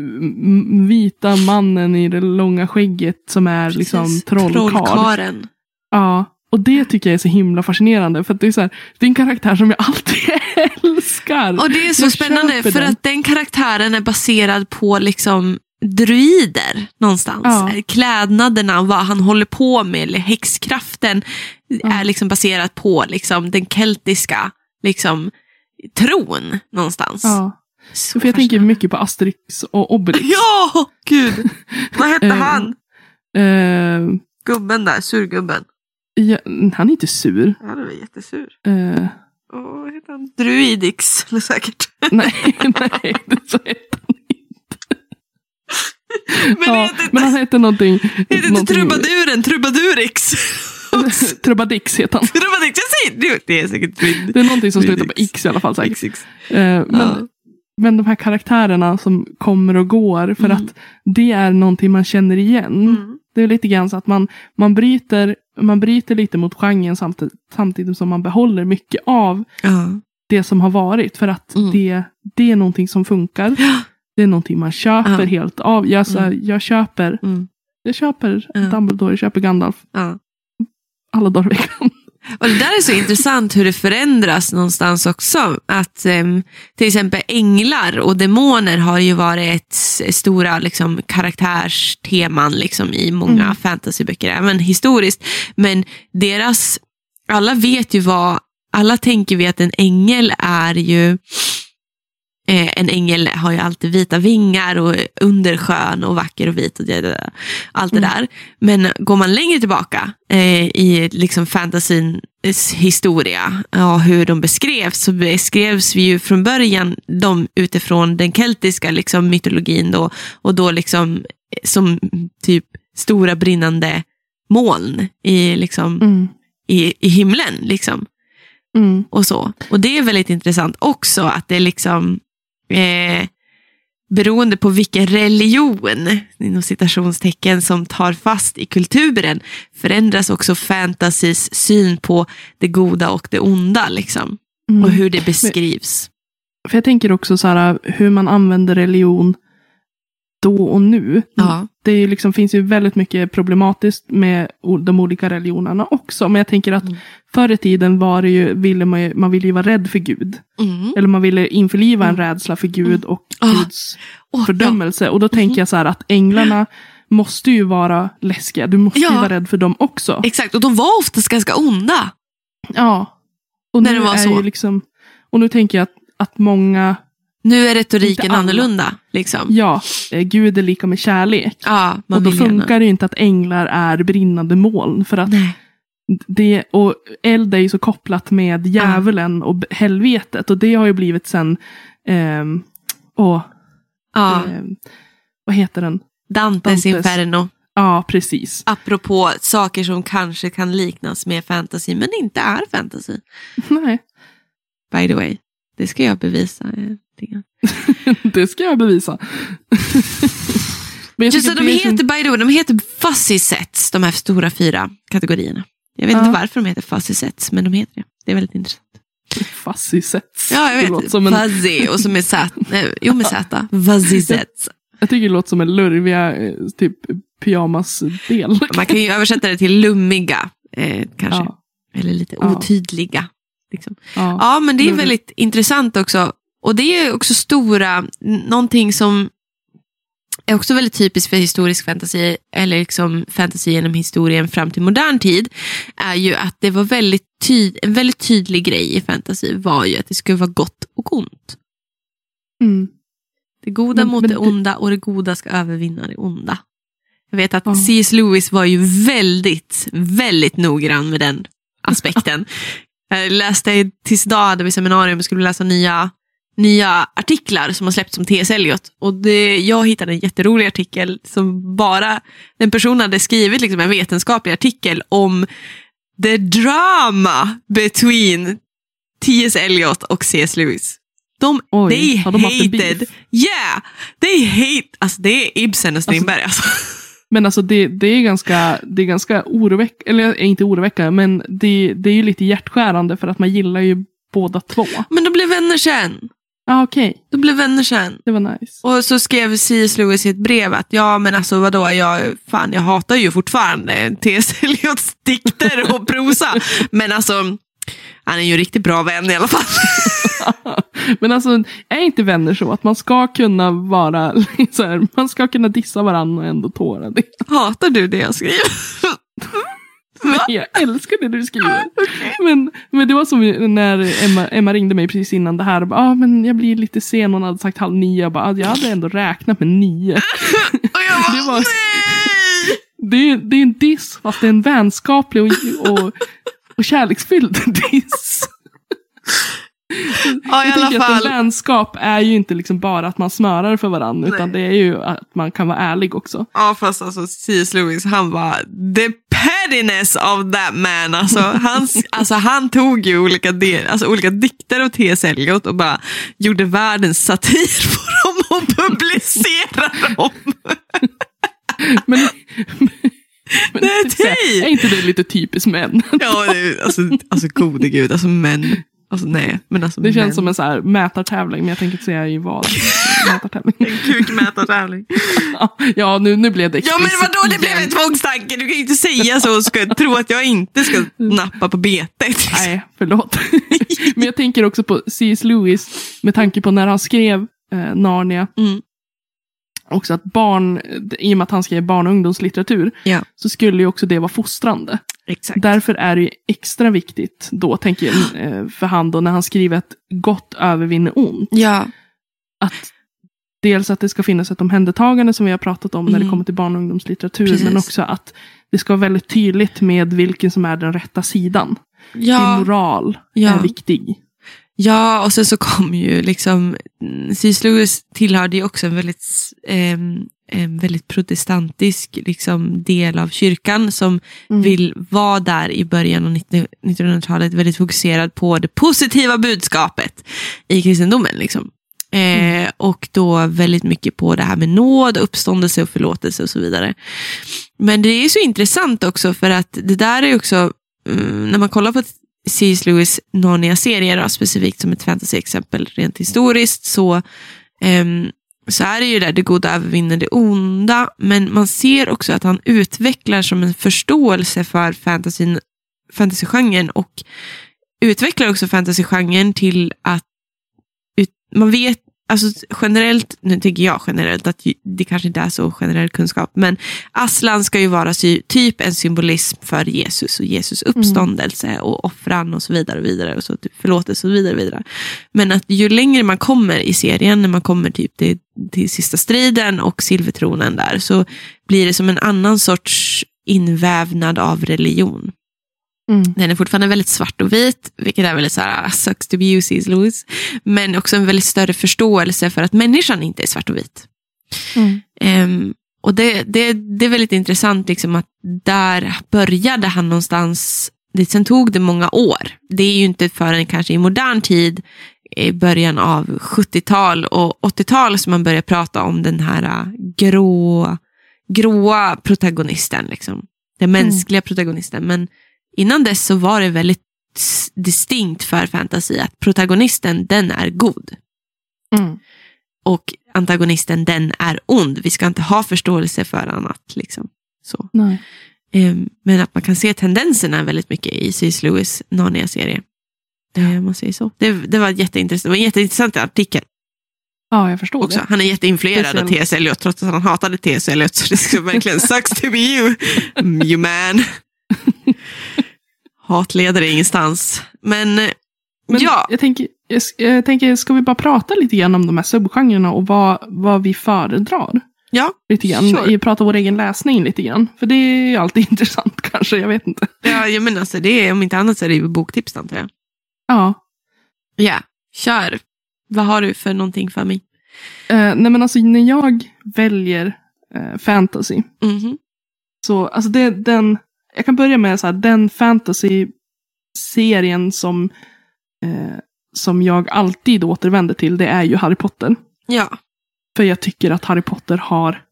mm, vita mannen i det långa skägget som är liksom
Precis.
trollkarl.
Trollkaren.
Ja, och det tycker jag är så himla fascinerande. För att det är, så här, det är en karaktär som jag alltid älskar.
Och det är så
Jag
spännande för
den.
att den karaktären är baserad på liksom druider någonstans.
Ja.
Klädnaderna, vad han håller på med, eller häxkraften är liksom baserat på liksom den keltiska liksom, tron någonstans.
Ja,
Så
för jag tänker mycket på Asterix och Obelix.
Ja, gud. Vad hette
Eh,
han?
Eh,
Gubben där, surgubben.
ja, han är inte sur.
Ja, det var jättesur.
Eh,
Åh, vad heter han? Druidix, eller säkert.
nej, nej, det så heter han inte.
Men
ja,
inte,
men han heter någonting.
heter inte
någonting
trubaduren, trubadurix.
Trubadix heter han.
Trubadix, jag säger det. Är säkert druid.
Det är någonting som slutar på. X i alla fall. Säkert.
XX.
Eh, men,
Ja.
men de här karaktärerna som kommer och går. För
Mm.
att det är någonting man känner igen.
Mm.
Det är lite grann så att man, man, bryter, man bryter lite mot genren samtidigt, samtidigt som man behåller mycket av
Ja.
det som har varit. För att
Mm.
det, det är någonting som funkar. Det är någonting man köper
Ja.
helt av. Jag, så, här, jag köper,
Mm.
jag köper
Ja.
Dumbledore, jag köper Gandalf.
Ja.
Alla dagar i veckan.
Och det där är så intressant hur det förändras någonstans också. Att ehm, till exempel änglar och demoner har ju varit ett stora liksom, karaktärsteman liksom, i många
Mm.
fantasyböcker, även historiskt. Men deras, alla vet ju vad, alla tänker vi att en ängel är ju en ängel har ju alltid vita vingar och underskön och vacker och vit och allt det
Mm.
där. Men går man längre tillbaka eh, i liksom fantasins historia och hur de beskrevs så beskrevs vi ju från början de utifrån den keltiska liksom, mytologin då, och då liksom eh, som typ stora brinnande moln i, liksom,
Mm.
i, i himlen. Liksom
Mm.
och så. Och det är väldigt intressant också att det liksom eh, beroende på vilken religion, inom citationstecken, som tar fast i kulturen, förändras också fantasys syn på det goda och det onda. Liksom.
Mm.
Och hur det beskrivs.
För jag tänker också så här, hur man använder religion då och nu.
Ja.
Det ju liksom, finns ju väldigt mycket problematiskt med de olika religionerna också. Men jag tänker att
Mm.
förr i tiden var det ju, ville man, ju, man ville ju vara rädd för Gud.
Mm.
Eller man ville införliva en rädsla för Gud och
Ah.
Guds
Åh,
fördömelse. Och då tänker jag så här att änglarna måste ju vara läskiga. Du måste ju
Ja.
vara rädd för dem också.
exakt, och de var oftast ganska onda.
Ja. Och
När
nu
det var så.
Ju liksom, och nu tänker jag att, att många,
Nu är retoriken annorlunda. Liksom.
ja, eh, Gud är lika med kärlek.
Ja,
och då
gärna.
funkar det ju inte att änglar är brinnande moln. För att
Nej.
det, och eld är ju så kopplat med djävulen och b- helvetet. Och det har ju blivit sen, ehm, åh,
Ja,
ehm, vad heter den?
Dantes
Dantes.
Inferno.
Ja, precis.
Apropå saker som kanske kan liknas med fantasy, men inte är fantasy.
Nej,
By the way. Det ska jag bevisa.
det ska jag bevisa. Men
Just det, de
är så-
heter, by the way, de heter fuzzy sets, de här stora fyra kategorierna. Jag vet
Ja.
inte varför de heter fuzzy sets, men de heter det. Det är väldigt intressant.
Fuzzy sets.
Ja, jag vet.
som en,
Fuzzy och så med Z. Nej, jo, med Z. Fuzzy sets.
jag tycker det låter som en lurviga eh, typ pyjamasdel.
Man kan ju översätta det till lummiga, eh, kanske.
Ja,
Eller lite otydliga. Liksom.
ja.
Men det är väldigt intressant också. Och det är också stora, någonting som är också väldigt typiskt för historisk fantasy, eller liksom fantasy genom historien fram till modern tid, är ju att det var väldigt tyd- en väldigt tydlig grej i fantasy var ju att det skulle vara gott och ont.
Mm.
Det goda
Men-
mot
men
det onda och det goda ska övervinna det onda. Jag vet att
Ja.
C.S. Lewis var ju väldigt, väldigt noggrann med den aspekten. Jag läste tills idag hade vi seminarium och skulle läsa nya, nya artiklar som har släppts om T.S. Eliot. Och det, jag hittade en jätterolig artikel som bara en person hade skrivit liksom en vetenskaplig artikel om the drama between T.S. Eliot och C.S. Lewis. De,
Oj,
they
har de
hated, yeah, they hate, alltså det är Ibsen och Strindberg alltså.
Men alltså det, det är ganska, det är ganska oroväckande, eller inte oroväckande, men det, det är ju lite hjärtskärande för att man gillar ju båda två.
Men de blev vänner sen.
ah, okej.
De blev vänner sen.
Det var nice.
Och så skrev C.S. Lewis i ett brev att ja men alltså vadå, jag, fan, jag hatar ju fortfarande T.S. Eliots dikter och prosa. men alltså, han är ju en riktigt bra vän i alla fall.
Men alltså, är inte vänner så att man ska kunna vara, så här, man ska kunna dissa varandra och ändå tåra det?
Hatar du det jag skriver?
Men jag älskar det du skriver. Men, men det var som när Emma, Emma ringde mig precis innan det här. och bara, Ah, men jag blir lite sen, hon hade sagt halv nio. Jag, bara, ah, jag hade ändå räknat med nio.
Och jag
Det var-
nej!
Det är, det är en diss, fast det är en vänskaplig och, och, och kärleksfylld diss.
Ja, i
Jag
alla
tänker att en
fall.
vänskap är ju inte liksom bara att man smörar för varandra, utan det är ju att man kan vara ärlig också.
Ja, fast alltså C.S. Lewis, han var the pettiness of that man. Alltså, han, alltså, han tog ju olika, del, alltså, olika dikter av T.S. Eliot och bara gjorde världens satir på dem och publicerade dem.
Men, men
Nej,
säga,
nej.
är inte det lite typiskt män?
Ja, det, alltså, alltså gode gud, alltså män. Alltså nej, men alltså
Det känns
män.
som en så här mätartävling, men jag tänker inte säga i vad. Mätartävling.
kukmätartävling.
Ja, nu, nu blev det
Ja men vadå, det blev en tvångstanke. Du kan ju inte säga så och ska tro att jag inte ska nappa på betet.
Nej, förlåt. men jag tänker också på C.S. Lewis, med tanke på när han skrev eh, Narnia.
Mm.
Också att barn, i och med att han skrev barn och ungdomslitteratur,
Ja,
så skulle ju också det vara fostrande.
Exakt.
Därför är det ju extra viktigt då, tänker jag, eh, för han då, när han skriver att gott övervinner ont.
Ja,
Att dels att det ska finnas ett omhändertagande som vi har pratat om när det
Mm.
kommer till barn och ungdomslitteratur,
Precis.
men också att det ska vara väldigt tydligt med vilken som är den rätta sidan. Din
ja,
moral
Ja.
är viktig.
Ja, och sen så kom ju liksom, mm, C.S. Lewis tillhörde ju också en väldigt, ehm, en väldigt protestantisk liksom, del av kyrkan som
Mm.
vill vara där i början av 19- 1900-talet väldigt fokuserad på det positiva budskapet i kristendomen. Liksom. Eh, och då väldigt mycket på det här med nåd, uppståndelse och förlåtelse och så vidare. Men det är så intressant också för att det där är också, mm, när man kollar på C.S. Lewis Narnia-serier, specifikt som ett fantasy-exempel rent historiskt, så, um, så är det ju där det goda övervinner det onda. Men man ser också att han utvecklar som en förståelse för fantasyn, fantasygenren och utvecklar också fantasygenren till att ut, man vet Alltså generellt, nu tänker jag generellt att det kanske inte är så generell kunskap, men Aslan ska ju vara typ en symbolism för Jesus och Jesus uppståndelse mm. och offran och så vidare och vidare och så typ förlåtelse och så vidare, och vidare. Men att ju längre man kommer i serien, när man kommer typ till, till sista striden och silvertronen där, så blir det som en annan sorts invävnad av religion. Mm. Den är fortfarande väldigt svart och vit, vilket är väldigt så här, ah, sucks to be you, C.S. Lewis. Men också en väldigt större förståelse för att människan inte är svart och vit. Mm. Um, och det, det, det är väldigt intressant liksom att där började han någonstans, det, sen tog det många år. Det är ju inte förrän kanske i modern tid, i början av 70-tal och 80-tal som man börjar prata om den här ah, grå, gråa protagonisten. Liksom. Den mänskliga mm. protagonisten. Men Innan dess så var det väldigt distinkt för fantasy att protagonisten den är god. Mm. Och antagonisten den är ond. Vi ska inte ha förståelse för annat. Liksom. Så. Um, men att man kan se tendenserna väldigt mycket i C.S. Lewis Narnia-serie. Ja. man säger så. Det, det, var jätteintressant. det var en jätteintressant artikel.
Ja, jag förstår
också. Det. Han är jätteinfluerad av T.S. Eliot trots att han hatade T.S. Eliot. Så det ska verkligen sucks to be you, you man. Hat leder ingenstans. Men,
Men
ja.
Jag tänker, jag, jag, tänker, ska vi bara prata lite grann om de här subgenrerna och vad, vad vi föredrar?
Ja,
lite grann. Sure. Prata vår egen läsning lite grann. För det är alltid intressant kanske, jag vet inte.
Ja, jag menar alltså, det är, om inte annat så är det ju boktips antar jag.
Ja.
Ja, kör. Vad har du för någonting för mig?
Uh, nej men alltså när jag väljer uh, fantasy.
Mm -hmm.
Så alltså det, den, jag kan börja med så här, den fantasy-serien som, eh, som jag alltid återvänder till, det är ju Harry Potter.
Ja.
För jag tycker att Harry Potter har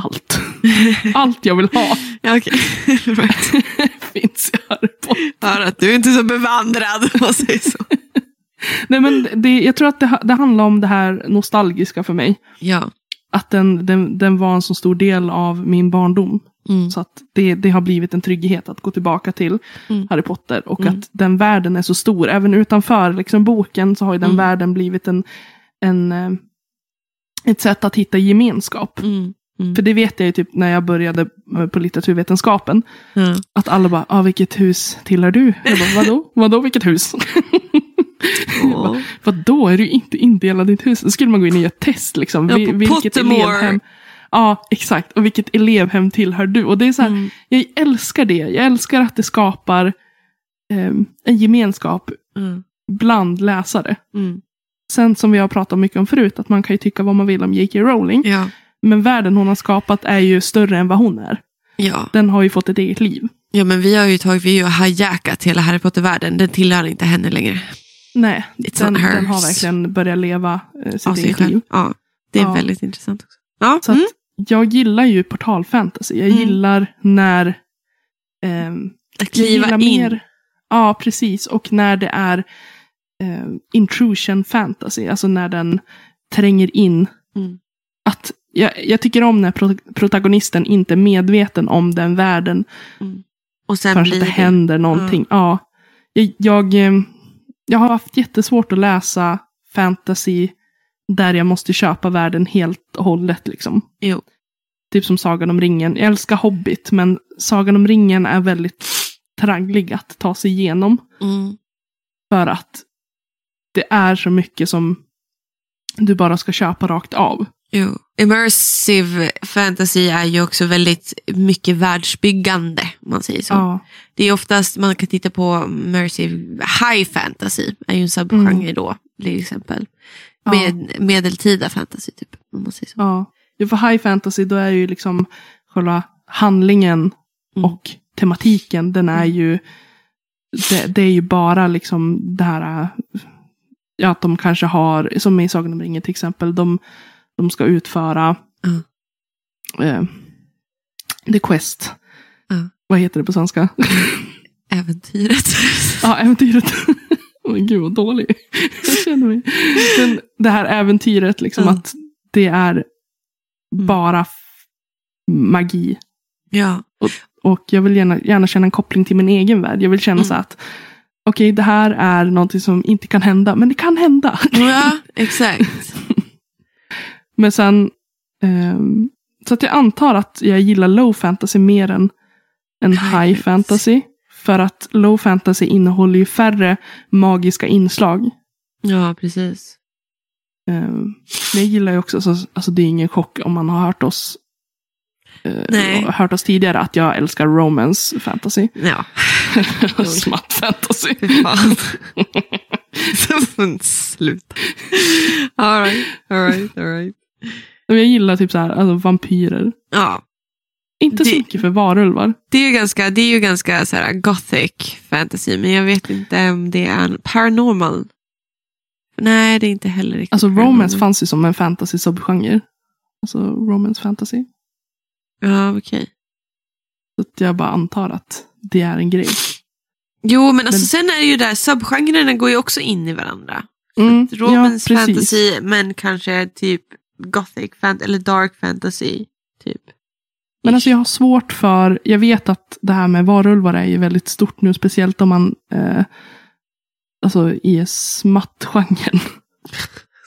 allt. allt jag vill ha.
ja, okay.
finns i Harry Potter.
Hör att du är inte så bevandrad, om man säger så.
Nej, men det, jag tror att det, det handlar om det här nostalgiska för mig.
Ja.
Att den, den, den var en så stor del av min barndom. Mm. Så att det, det har blivit en trygghet att gå tillbaka till mm. Harry Potter. Och mm. att den världen är så stor. Även utanför liksom, boken så har ju den mm. världen blivit en, en, eh, ett sätt att hitta gemenskap.
Mm. Mm.
För det vet jag ju typ när jag började på litteraturvetenskapen. Att alla bara, ah, vilket hus tillhör du? Jag bara, vadå? Vadå vilket hus? Oh. Vadå, är du inte indelad i ett hus? Då skulle man gå in och göra ett test. Liksom.
Ja, på vilket elevhem,
Ja, exakt. Och vilket elevhem tillhör du? Och det är så här, mm. jag älskar det. Jag älskar att det skapar eh, en gemenskap
mm.
bland läsare.
Mm.
Sen som vi har pratat mycket om förut, att man kan ju tycka vad man vill om J.K. Rowling.
Ja.
Men världen hon har skapat är ju större än vad hon är.
Ja.
Den har ju fått ett eget liv.
Ja, men vi har ju tagit, vi har ju hijackat hela Harry Potter-världen. Den tillhör inte henne längre.
Nej, den, den, har verkligen börjat leva eh, sitt eget liv.
Ja, det är ja. väldigt intressant också.
Ja. Så mm jag gillar ju portalfantasy. Jag mm. gillar när... Eh,
att kliva in. Mer,
ja, precis. Och när det är eh, intrusion fantasy. Alltså när den tränger in.
Mm.
Att jag, jag, tycker om när pro protagonisten inte är medveten om den världen.
Mm. Och sen
förrän blir det, det händer någonting. Ja. Jag, jag, eh, jag har haft jättesvårt att läsa fantasy där jag måste köpa världen helt och hållet. Liksom.
Jo.
Typ som Sagan om ringen. Jag älskar Hobbit, men Sagan om ringen är väldigt tragglig att ta sig igenom.
Mm.
För att det är så mycket som du bara ska köpa rakt av.
Jo. Immersive fantasy är ju också väldigt mycket världsbyggande. Man säger så.
Ja.
Det är oftast, man kan titta på immersive high fantasy. är ju en subgenre mm. då, till exempel. Med, ja. Medeltida fantasy, typ. Om man säger så.
Ja. För high fantasy då är ju liksom själva handlingen mm. och tematiken, den är ju det, det, är ju bara liksom det här ja, att de kanske har, som i Sagan om ringen till exempel, de, de ska utföra
Mm.
eh, The Quest.
Mm.
Vad heter det på svenska?
Äventyret.
ja, äventyret. Gud vad dålig jag känner mig. Men det här äventyret, liksom
Mm.
att det är bara f- magi.
ja.
Och jag vill gärna, gärna känna en koppling till min egen värld. Jag vill känna
Mm.
så att okej, det här är någonting som inte kan hända, men det kan hända.
ja, exakt.
Men sen, ehm, så att jag antar att jag gillar low fantasy mer än, än
high
fantasy. För att low fantasy innehåller ju färre magiska inslag.
Ja, precis.
Men jag gillar ju också, så, alltså det är ingen chock om man har hört oss eh, hört oss tidigare att jag älskar romance fantasy.
Ja,
Smatt fantasy.
fy fan. Sluta. All right, all right, all right.
Men Jag gillar typ så här, alltså vampyrer.
Ja,
Inte så
Det-
mycket för varulvar.
det är ju ganska, det är ju ganska så här gothic fantasy, men jag vet inte om det är paranormal. Nej, det är inte heller riktigt
Alltså romance fanns ju som en fantasy subgenre. Alltså romance fantasy.
Ja, okej.
Så att jag bara antar att det är en grej.
Jo, men alltså
Men-
sen är det ju där, subgenrerna går ju också in i varandra.
Mm,
Romance
ja,
fantasy, men kanske typ gothic fant eller dark fantasy. Typ.
Men alltså jag har svårt för, jag vet att det här med varulvar är ju väldigt stort nu, speciellt om man, eh, alltså i smattgenren.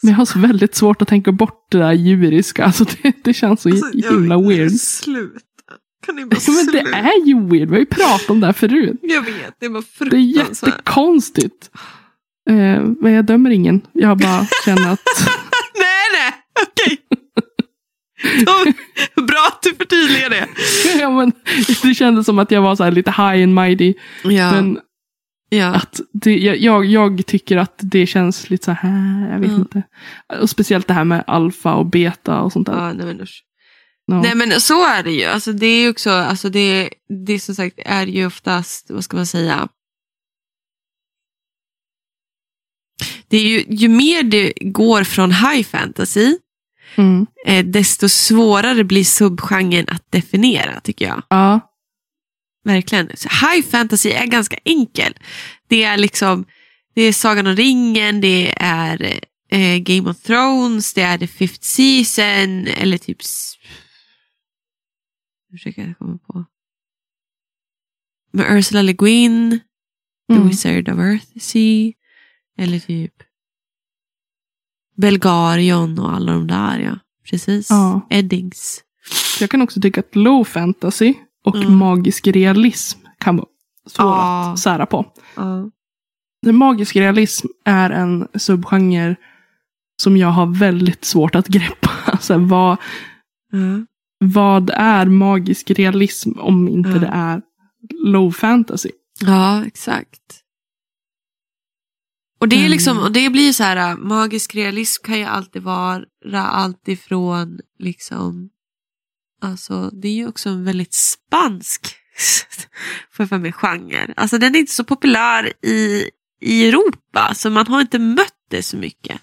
Men jag har så väldigt svårt att tänka bort det där djuriska, alltså det, det känns så
Alltså, jag-
himla weird.
Sluta. Kan ni bara
Ja, men det
sluta?
är ju weird, vi har ju pratat om det här förut.
Jag vet, det var
Det är
fruktansvärt.
jättekonstigt. Eh, men jag dömer ingen, jag bara känner att
nej, nej, okej. Bra att du förtydligar det.
ja, men, det kändes som att jag var så lite high and mighty.
Ja,
Men
ja.
att det, jag, jag, tycker att det känns lite så här, jag vet
Mm.
inte. Och speciellt det här med alfa och beta och sånt där.
ja nej, men usch.
Ja.
Nej men så är det ju. Alltså, det är ju också, alltså, det, det som sagt är ju oftast, vad ska man säga. Det är ju, ju mer det går från high fantasy,
Mm.
eh, desto svårare blir subgenren att definiera tycker jag.
ja.
Verkligen. High fantasy är ganska enkel. Det är liksom, det är Sagan om ringen, det är eh, Game of Thrones, det är The Fifth Season, eller typ... Nu försöker jag komma på. Med Ursula Le Guin, The
Mm.
Wizard of Earthsea, eller typ Belgarion och alla de där ja. Precis.
Ja.
Eddings.
Jag kan också tycka att low fantasy och
Mm.
magisk realism kan vara svåra
Ja.
att sära på. Den magisk realism är en subgenre som jag har väldigt svårt att greppa. Alltså, vad,
Ja.
vad är magisk realism om inte
Ja.
det är low fantasy?
Ja, exakt. Och det, är
Mm.
liksom, och det blir så här, äh, magisk realism kan ju alltid vara allt ifrån, liksom, alltså det är ju också en väldigt spansk, jag för mig, genre. Alltså den är inte så populär i, i Europa, så man har inte mött det så mycket.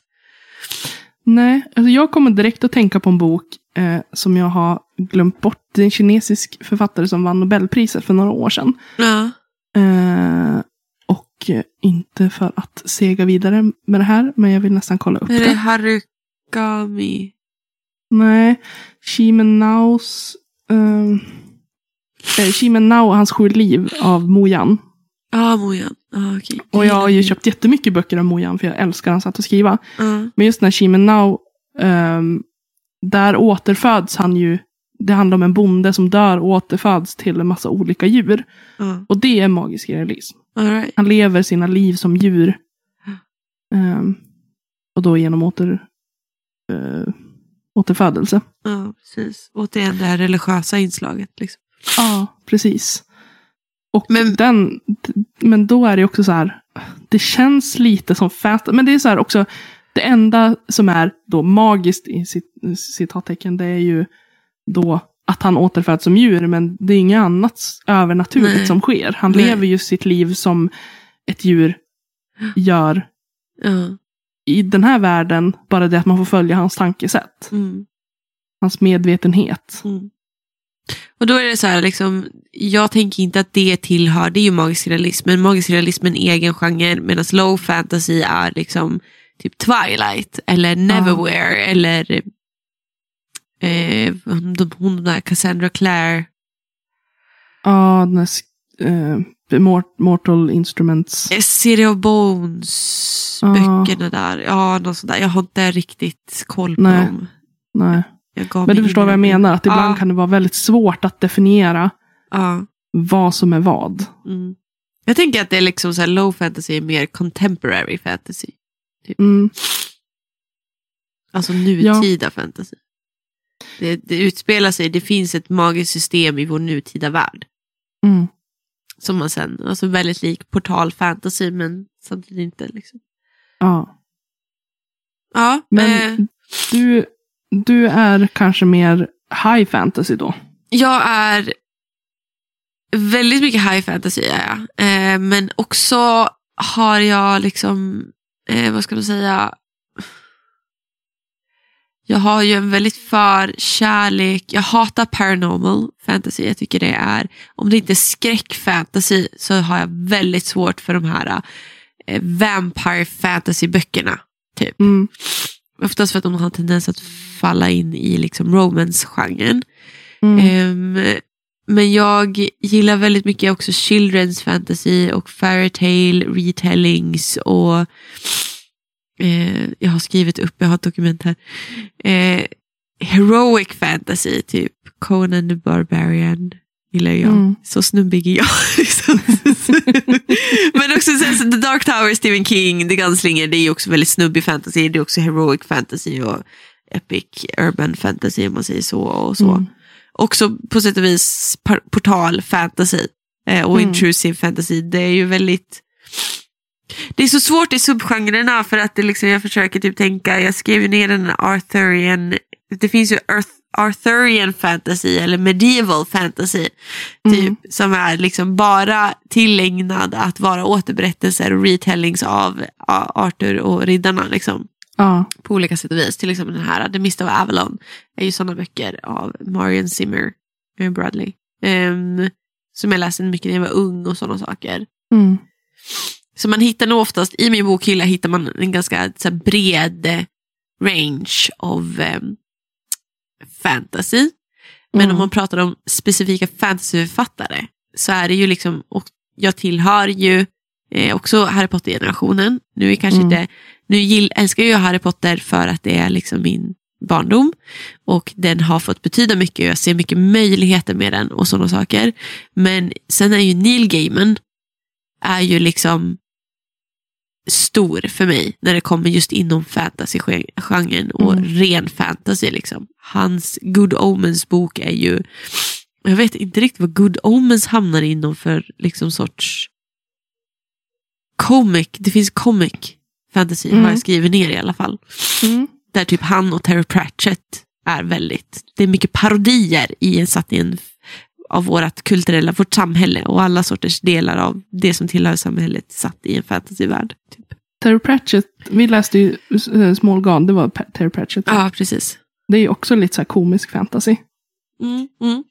Nej, alltså jag kommer direkt att tänka på en bok eh, som jag har glömt bort. Det är en kinesisk författare som vann Nobelpriset för några år sedan.
Ja.
Eh, och inte för att sega vidare med det här, men jag vill nästan kolla upp
Är det
det.
Harukami?
Nej. Uh, eh, Shimenau och hans sju liv av Mojan.
Ja, Mojan. Ja, okej.
Och jag har ju köpt jättemycket böcker av Mojan för jag älskar hans sätt att skriva.
Ja.
Men just när Shimenau, um, där återföds han ju. Det handlar om en bonde som dör och återföds till en massa olika djur.
Ja.
Och det är magisk realism.
Right.
Han lever sina liv som djur. Ehm, och då genom åter, eh, återfödelse.
Ja, precis. Återigen det här religiösa inslaget. Liksom.
Ja, precis. Och
Men-
den, men då är det också så här, det känns lite som fast, men det är så här också, det enda som är då magiskt i cit- citattecken, det är ju då att han återföds som djur, men det är inget annat övernaturligt
Nej.
som sker. Han
Nej.
lever ju sitt liv som ett djur gör
Ja.
I den här världen, bara det att man får följa hans tankesätt.
Mm.
Hans medvetenhet.
Mm. Och då är det så här, liksom, jag tänker inte att det tillhör, det är ju magisk realism, men magisk realism är en egen genre, medan low fantasy är liksom typ Twilight, eller Neverwhere, eller eh, de, hon där Cassandra Clare.
Ja, den sk- eh, Mort- Mortal Instruments.
Eh, City of Bones,
Ja.
böckerna där. Ja, något sånt där. Jag har inte riktigt koll på
Nej.
dem.
Nej. Men du förstår vad jag menar, att ibland
Ja.
kan det vara väldigt svårt att definiera
Ja.
vad som är vad.
Mm. Jag tänker att det är liksom så här, low fantasy är mer contemporary fantasy.
Mm.
Alltså nutida fantasy. Det, det utspelar sig, det finns ett magiskt system i vår nutida värld.
Mm.
Som man sen, alltså väldigt lik portal fantasy men samtidigt inte. Liksom.
Ja.
Ja,
Men
eh,
du, du är kanske mer high fantasy då?
jag är väldigt mycket high fantasy är jag. Eh, men också har jag liksom, eh, vad ska man säga, jag har ju en väldigt för kärlek, jag hatar paranormal fantasy, jag tycker det är, om det inte är skräckfantasy så har jag väldigt svårt för de här eh, vampire fantasy böckerna. Typ.
Mm.
Oftast för att de har en tendens att falla in i liksom romance-genren.
Mm.
Ehm, men jag gillar väldigt mycket också children's fantasy och fairytale retellings och eh, jag har skrivit upp, jag har ett dokument här. Eh, heroic fantasy, typ Conan the Barbarian gillar jag.
Mm.
Så snubbig är jag. liksom. Men också så, så, The Dark Tower, Stephen King, The Gunslinger, det är också väldigt snubbig fantasy. Det är också heroic fantasy och epic urban fantasy om man säger så. och så
Mm.
också på sätt och vis portal fantasy eh, och
Mm.
intrusive fantasy. Det är ju väldigt... Det är så svårt i subgenrerna för att det liksom, jag försöker typ tänka, jag skrev ju ner här Arthurian, det finns ju Arth, Arthurian fantasy eller medieval fantasy typ,
Mm.
som är liksom bara tillägnad att vara återberättelser och retellings av Arthur och riddarna. Liksom
Ja.
på olika sätt och vis. Till exempel den här The Mist of Avalon är ju sådana böcker av Marion Zimmer Bradley. Ehm, som jag läste mycket när jag var ung och sådana saker.
Mm.
Så man hittar nog oftast, i min bokhylla hittar man en ganska så bred eh, range av ehm, fantasy. Men
Mm.
om man pratar om specifika fantasyförfattare så är det ju liksom, och jag tillhör ju eh, också Harry Potter-generationen. Nu är kanske
Mm.
inte, nu gill, älskar jag Harry Potter för att det är liksom min barndom och den har fått betyda mycket och jag ser mycket möjligheter med den och sådana saker. Men sen är ju Neil Gaiman är ju liksom stor för mig när det kommer just inom fantasy-genren och
Mm.
ren fantasy. Liksom. Hans Good Omens bok är ju, jag vet inte riktigt vad Good Omens hamnar inom för liksom sorts comic, det finns comic fantasy
Mm.
jag skrivit ner i alla fall.
Mm.
Där typ han och Terry Pratchett är väldigt, det är mycket parodier i en satt i en av vårt kulturella, vårt samhälle och alla sorters delar av det som tillhör samhället satt i en fantasyvärld. Typ.
Terry Pratchett, vi läste ju uh, Small Gone, det var Terry Pratchett.
Ja, precis.
Det är ju också lite så här komisk fantasy.
Mm, mm.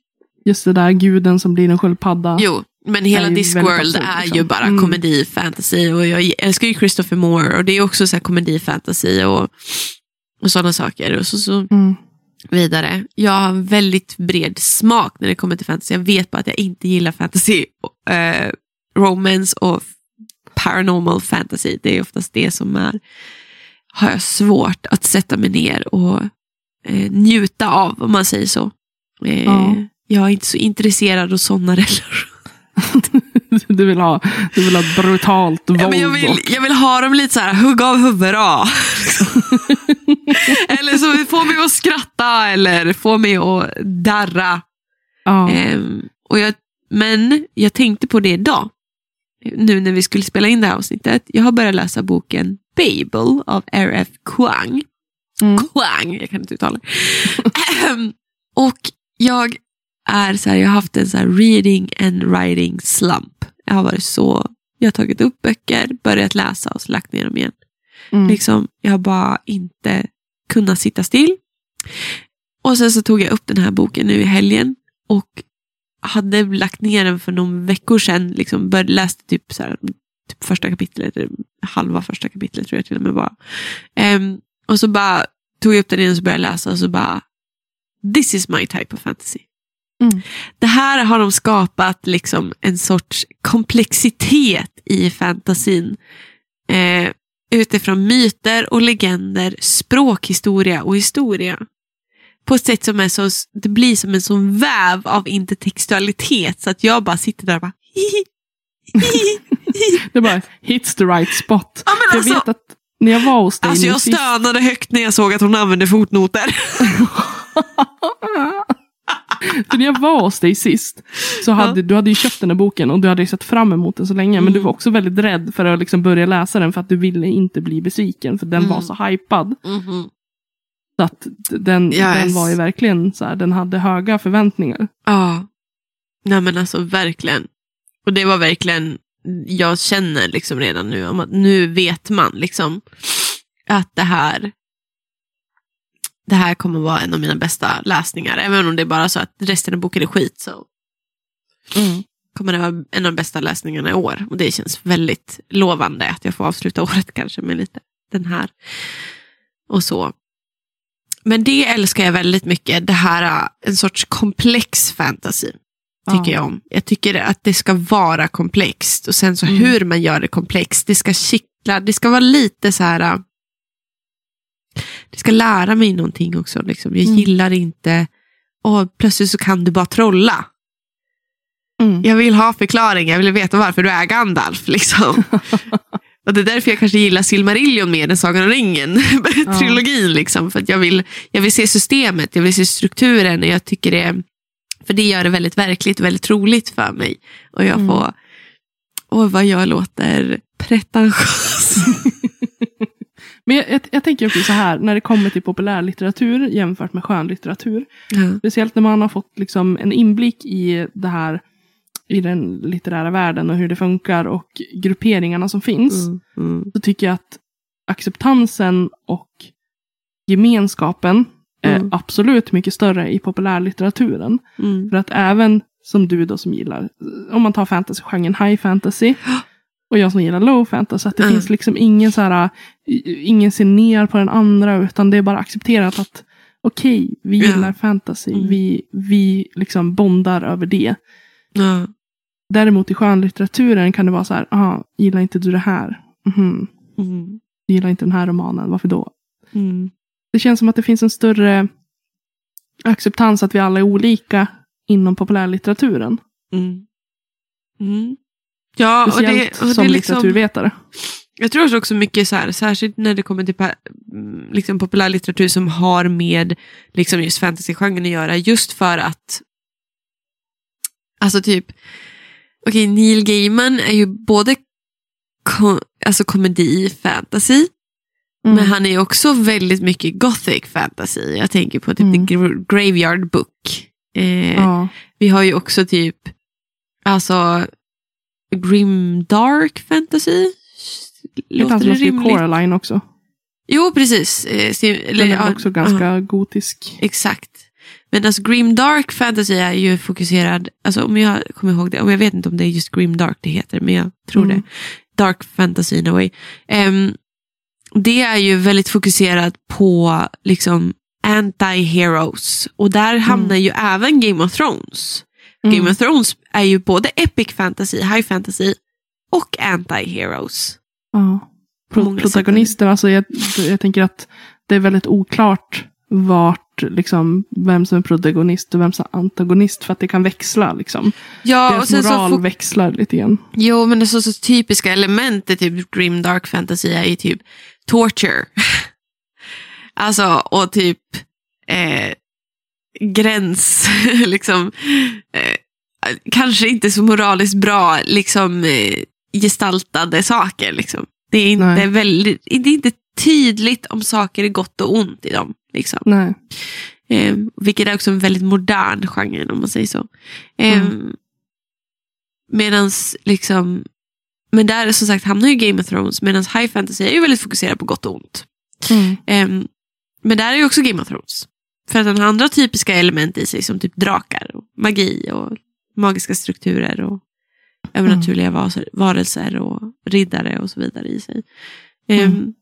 Just det där guden som blir en sköldpadda.
Jo, men hela Discworld är
liksom.
ju bara
Mm.
komedi, fantasy och jag älskar ju Christopher Moore och det är också så här komedi, fantasy och, och sådana saker. Och så, så
Mm.
Vidare. Jag har en väldigt bred smak när det kommer till fantasy. Jag vet bara att jag inte gillar fantasy, eh, romance och paranormal fantasy. Det är oftast det som är, har jag svårt att sätta mig ner och eh, njuta av, om man säger så. Eh,
Ja.
Jag är inte så intresserad av sådana relationer.
du, vill ha, du vill ha brutalt våld.
Ja, men jag, vill, jag vill ha dem lite så här, hugga av huvudet. eller så få mig att skratta eller få mig att darra.
ja.
Ehm, och jag, men jag tänkte på det idag, nu när vi skulle spela in det här avsnittet. Jag har börjat läsa boken Babel av R.F. Kuang.
Mm.
Kuang, jag kan inte uttala. Ehm, Och jag är så här, jag har haft en så här reading and writing slump. Jag har varit så, jag har tagit upp böcker, börjat läsa och så lagt ner dem igen.
Mm.
Liksom, jag har bara inte kunnat sitta still. Och sen så tog jag upp den här boken nu i helgen och hade lagt ner den för någon veckor sedan. Liksom började, läste typ, så här, typ första kapitlet, halva första kapitlet tror jag till och med var. Ehm, och så bara tog jag upp den igen och så började jag läsa och så bara, this is my type of fantasy.
Mm.
Det här har de skapat liksom en sorts komplexitet i fantasin. Eh, utifrån myter och legender, språkhistoria och historia. På ett sätt som är så, det blir som en sån väv av intertextualitet så att jag bara sitter där och bara
Det bara hits the right spot.
Ja,
För
alltså-
jag vet att när jag var hos dig
Alltså jag
sist-
stönade högt när jag såg att hon använde fotnoter.
För när jag var hos dig sist, så hade du hade ju köpt den här boken och du hade ju sett fram emot den så länge. Men du
Mm.
var också väldigt rädd för att liksom börja läsa den för att du ville inte bli besviken. För den
Mm.
var så hypad.
Mhm.
Så att den,
Yes.
den var ju verkligen så här, den hade höga förväntningar.
Ja. Nej men alltså verkligen. Och det var verkligen, jag känner liksom redan nu om att nu vet man liksom att det här det här kommer vara en av mina bästa läsningar. Även om det är bara så att resten av boken är skit så kommer det vara en av de bästa läsningarna i år. Och det känns väldigt lovande att jag får avsluta året kanske med lite den här. Och så. Men det älskar jag väldigt mycket. Det här, äh, en sorts komplex fantasy. Tycker
Ja.
jag om. Jag tycker att det ska vara komplext. Och sen så
Mm.
hur man gör det komplext. Det ska kittla. Det ska vara lite så här. Det ska lära mig någonting också. Liksom. Jag
Mm.
gillar inte. Och plötsligt så kan du bara trolla.
Mm.
Jag vill ha förklaring, jag vill veta varför du är Gandalf. Liksom. och det är därför jag kanske gillar Silmarillion mer än Sagan om ringen.
Ja.
Trilogin. Liksom. För att jag, vill, jag vill se systemet, jag vill se strukturen. Och jag tycker det, för det gör det väldigt verkligt, väldigt troligt för mig. Och jag
Mm.
får, åh vad jag låter pretentiös.
Men jag, jag, jag tänker också så här, när det kommer till populärlitteratur jämfört med skönlitteratur.
ja.
Speciellt när man har fått liksom en inblick i det här i den litterära världen och hur det funkar och grupperingarna som finns.
Mm, mm,
Så tycker jag att acceptansen och gemenskapen är
Mm.
absolut mycket större i populärlitteraturen.
mm.
För att även som du då som gillar, om man tar fantasy-genren high fantasy och jag som gillar low fantasy, att det
Mm.
finns liksom ingen så här, i- ingen ser ner på den andra utan det är bara accepterat att okej, vi
Ja.
gillar fantasy,
Mm.
vi, vi liksom bondar över det.
Ja.
Däremot i skönlitteraturen kan det vara så här, aha, gillar inte du det här? Mhm.
Mm,
Du gillar inte den här romanen, varför då?
mm,
Det känns som att det finns en större acceptans att vi alla är olika inom populärlitteraturen.
mm. Ja, och
Speciellt
det, och det
som
liksom...
litteraturvetare.
Jag tror också mycket så här, särskilt när det kommer till mm, liksom populärlitteratur som har med liksom just fantasygenren att göra, just för att Alltså typ, okej Neil Gaiman är ju både ko- alltså komedi, fantasy,
Mm.
men han är också väldigt mycket gothic fantasy. Jag tänker på typ
Mm.
The Gra- Graveyard Book. Eh,
ja.
Vi har ju också typ, alltså grim dark fantasy.
Det
Låter det
skrivit
rimligt?
Coraline också.
Jo, precis. Eh,
Den är också ganska
ja,
gotisk.
exakt. Men alltså grim dark fantasy är ju fokuserad, alltså om jag kommer ihåg det, om jag vet inte om det är just grim dark det heter, men jag tror
Mm.
det. Dark fantasy in a way. Ehm, det är ju väldigt fokuserat på liksom anti-heroes. Och där hamnar ju även Game of Thrones.
Mm.
Game of Thrones är ju både epic fantasy, high fantasy och anti-heroes.
Ja. Pro- Protagonister, alltså jag, jag tänker att det är väldigt oklart vart, liksom, vem som är protagonist och vem som är antagonist. För att det kan växla. Liksom.
Ja,
Deras
så
moral
fok-
växlar lite grann.
Jo, men det är så, så typiska element i typ grim dark fantasy är ju typ torture. alltså, och typ eh, gräns, liksom. Eh, kanske inte så moraliskt bra liksom, eh, gestaltade saker. Liksom. Det, är inte
Nej.
väldigt, det är inte tydligt om saker är gott och ont i dem. Liksom.
Nej.
Eh, vilket är också en väldigt modern genre om man säger så. Eh,
Mm.
Medan liksom men där som sagt hamnar ju Game of Thrones medan High Fantasy är ju väldigt fokuserad på gott och ont.
Mm.
Ehm, men där är ju också Game of Thrones. För att den har andra typiska element i sig som typ drakar, och magi och magiska strukturer och övernaturliga vas- varelser och riddare och så vidare i sig.
Mm.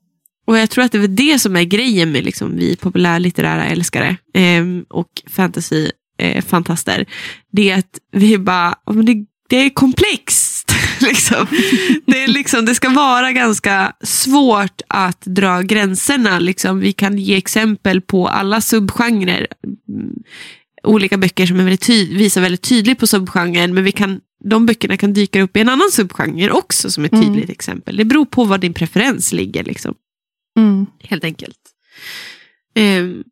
och jag tror att det är det som är grejen med liksom, vi populärlitterära älskare ehm, och fantasy eh. Det är att vi bara, ja, men det, det är komplext. liksom. Det, är liksom, det ska vara ganska svårt att dra gränserna. Liksom. Vi kan ge exempel på alla subgenrer. Mm, Olika böcker som är väldigt ty- visar väldigt tydligt på subgenren. Men vi kan, de böckerna kan dyka upp i en annan subgenre också som ett
Mm.
tydligt exempel. Det beror på var din preferens ligger. Liksom
Mm.
helt enkelt. Ehm,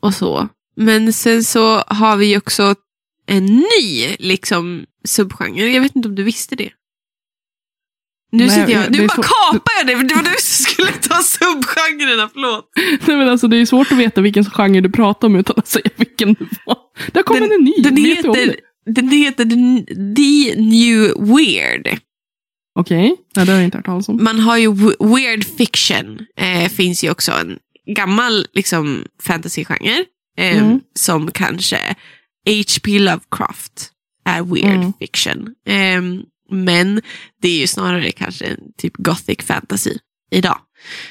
och så. Men sen så har vi också en ny liksom, subgenre. Jag vet inte om du visste det. Nu
Nej,
sitter jag, nu bara
så-
kapar jag det, för det var du som skulle ta subgenrerna, förlåt.
Nej, men alltså, det är svårt att veta vilken genre du pratar om utan att säga vilken det var. Kommit
Den-
en ny.
Den heter,
det?
den heter The, New Weird.
Okej, Nej, det har jag inte hört talas om.
Man har ju weird fiction. Eh, finns ju också en gammal liksom, fantasygenre. Eh,
Mm.
Som kanske H.P. Lovecraft är weird
Mm.
fiction. Eh, men det är ju snarare kanske en typ gothic fantasy idag.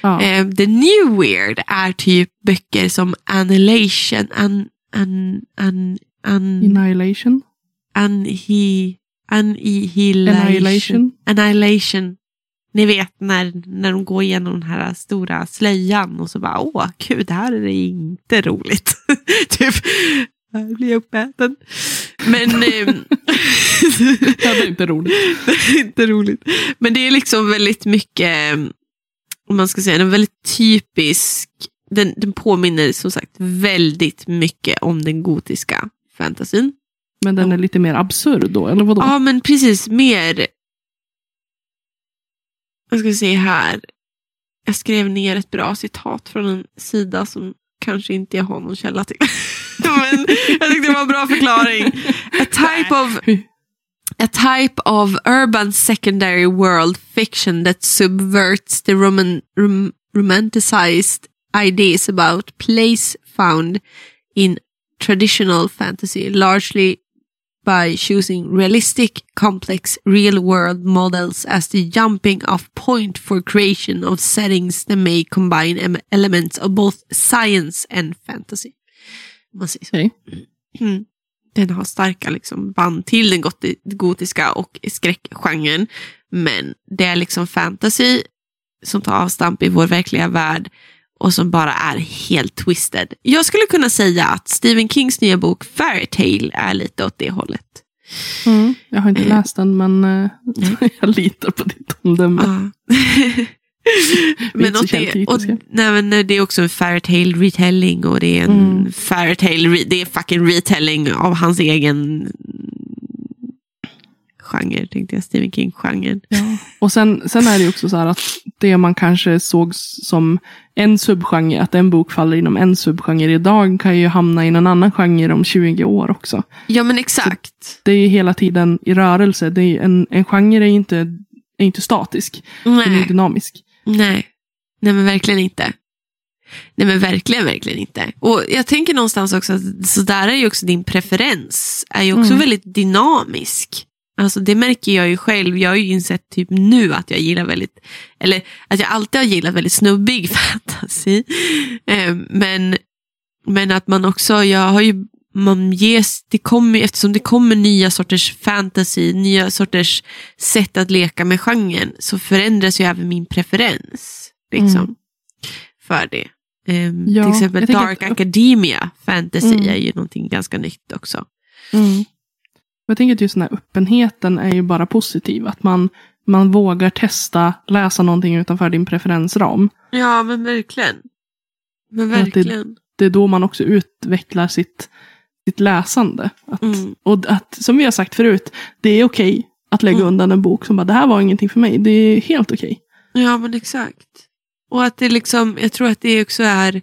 Ja.
Eh, the new weird är typ böcker som Annihilation, an, an, an, an,
Annihilation.
anhi, annihilation.
Annihilation.
Annihilation. Ni vet när, när de går igenom den här stora slöjan och så bara åh gud, det här är inte roligt. typ, här blir jag uppäten. Men ehm,
Det är inte roligt.
det är inte roligt. Men det är liksom väldigt mycket, om man ska säga, en väldigt typisk, den, den påminner som sagt väldigt mycket om den gotiska fantasin.
Men den är lite mer absurd då, eller vadå?
Ja, men precis. Mer... Jag ska se här. Jag skrev ner ett bra citat från en sida som kanske inte jag har någon källa till. men jag tyckte det var en bra förklaring. A type of, a type of urban secondary world fiction that subverts the roman, rom, romanticized ideas about place found in traditional fantasy, largely by choosing realistic, complex, real world models as the jumping off point for creation of settings that may combine elements of both science and fantasy. Man säger så. Mm. Den har starka liksom, band till den goti- gotiska och skräckgenren. Men det är liksom fantasy som tar avstamp i vår verkliga värld och som bara är helt twisted. Jag skulle kunna säga att Stephen Kings nya bok Fairytale är lite åt det hållet.
Mm. Jag har inte
Eh.
läst den, men eh, jag litar på ditt omdöme. Så
åt det, och, nej, men det är också en Fairytale retelling och det är en
Mm.
Fairytale, det är fucking retelling av hans egen genre, tänkte jag, Stephen King-genren.
Ja. Och sen, sen är det också så här att det man kanske såg som en subgenre, att en bok faller inom en subgenre idag kan ju hamna i en annan genre om 20 år också.
Ja men exakt.
Det är ju hela tiden i rörelse. Det är en, en genre är inte, är inte statisk, den är
Nej.
dynamisk.
Nej. Nej men verkligen inte. Nej men verkligen, verkligen inte. Och jag tänker någonstans också att så där är ju också din preferens. Är ju också
Mm.
väldigt dynamisk. Alltså det märker jag ju själv. Jag har ju insett typ nu att jag gillar väldigt, eller att jag alltid har gillat väldigt snubbig fantasy. Eh, men, men att man också, jag har ju, man ges, det kommer, eftersom det kommer nya sorters fantasy, nya sorters sätt att leka med genren, så förändras ju även min preferens. Liksom,
Mm.
För det. Ehm,
Ja,
till exempel Dark
att-
Academia fantasy
Mm.
är ju någonting ganska nytt också.
Mm. Jag tänker att just den här öppenheten är ju bara positiv. Att man, man vågar testa läsa någonting utanför din preferensram.
Ja, men verkligen. Men
att det-
verkligen.
Det är då man också utvecklar sitt, sitt läsande. Att,
Mm.
Och att, som vi har sagt förut, det är okej att lägga
Mm.
undan en bok som bara, det här var ingenting för mig. Det är helt okej.
Ja, men exakt. Och att det liksom, jag tror att det också är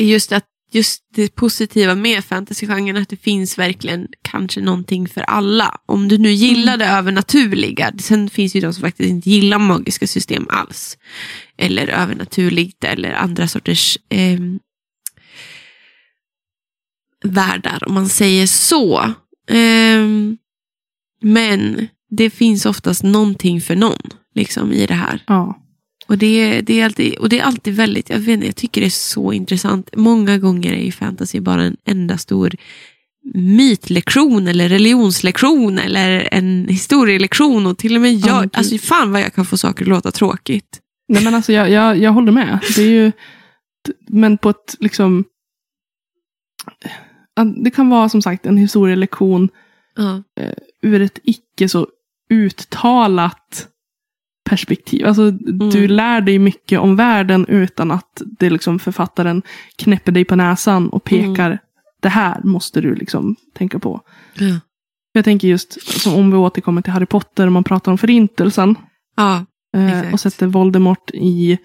just att just det positiva med fantasygenren att det finns verkligen kanske någonting för alla. Om du nu gillar det övernaturliga, sen finns ju de som faktiskt inte gillar magiska system alls. Eller övernaturligt eller andra sorters eh, världar, om man säger så. Eh, men det finns oftast någonting för någon liksom, i det här.
Ja.
Och det, det, är alltid, och det är alltid väldigt, jag, vet inte, jag tycker det är så intressant. Många gånger är ju fantasy bara en enda stor mytlektion eller religionslektion eller en historielektion. Och till och med jag,
Ja, gud.
alltså fan vad jag kan få saker att låta tråkigt.
Nej men alltså jag, jag, jag håller med. Det är ju, men på ett liksom, det kan vara som sagt en historielektion
Ja.
ur ett icke så uttalat perspektiv. Alltså, Du lär dig mycket om världen utan att det liksom författaren knäpper dig på näsan och pekar. Det här måste du liksom tänka på.
Ja.
Jag tänker just som om vi återkommer till Harry Potter och man pratar om förintelsen.
ja,
Eh, och sätter Voldemort i,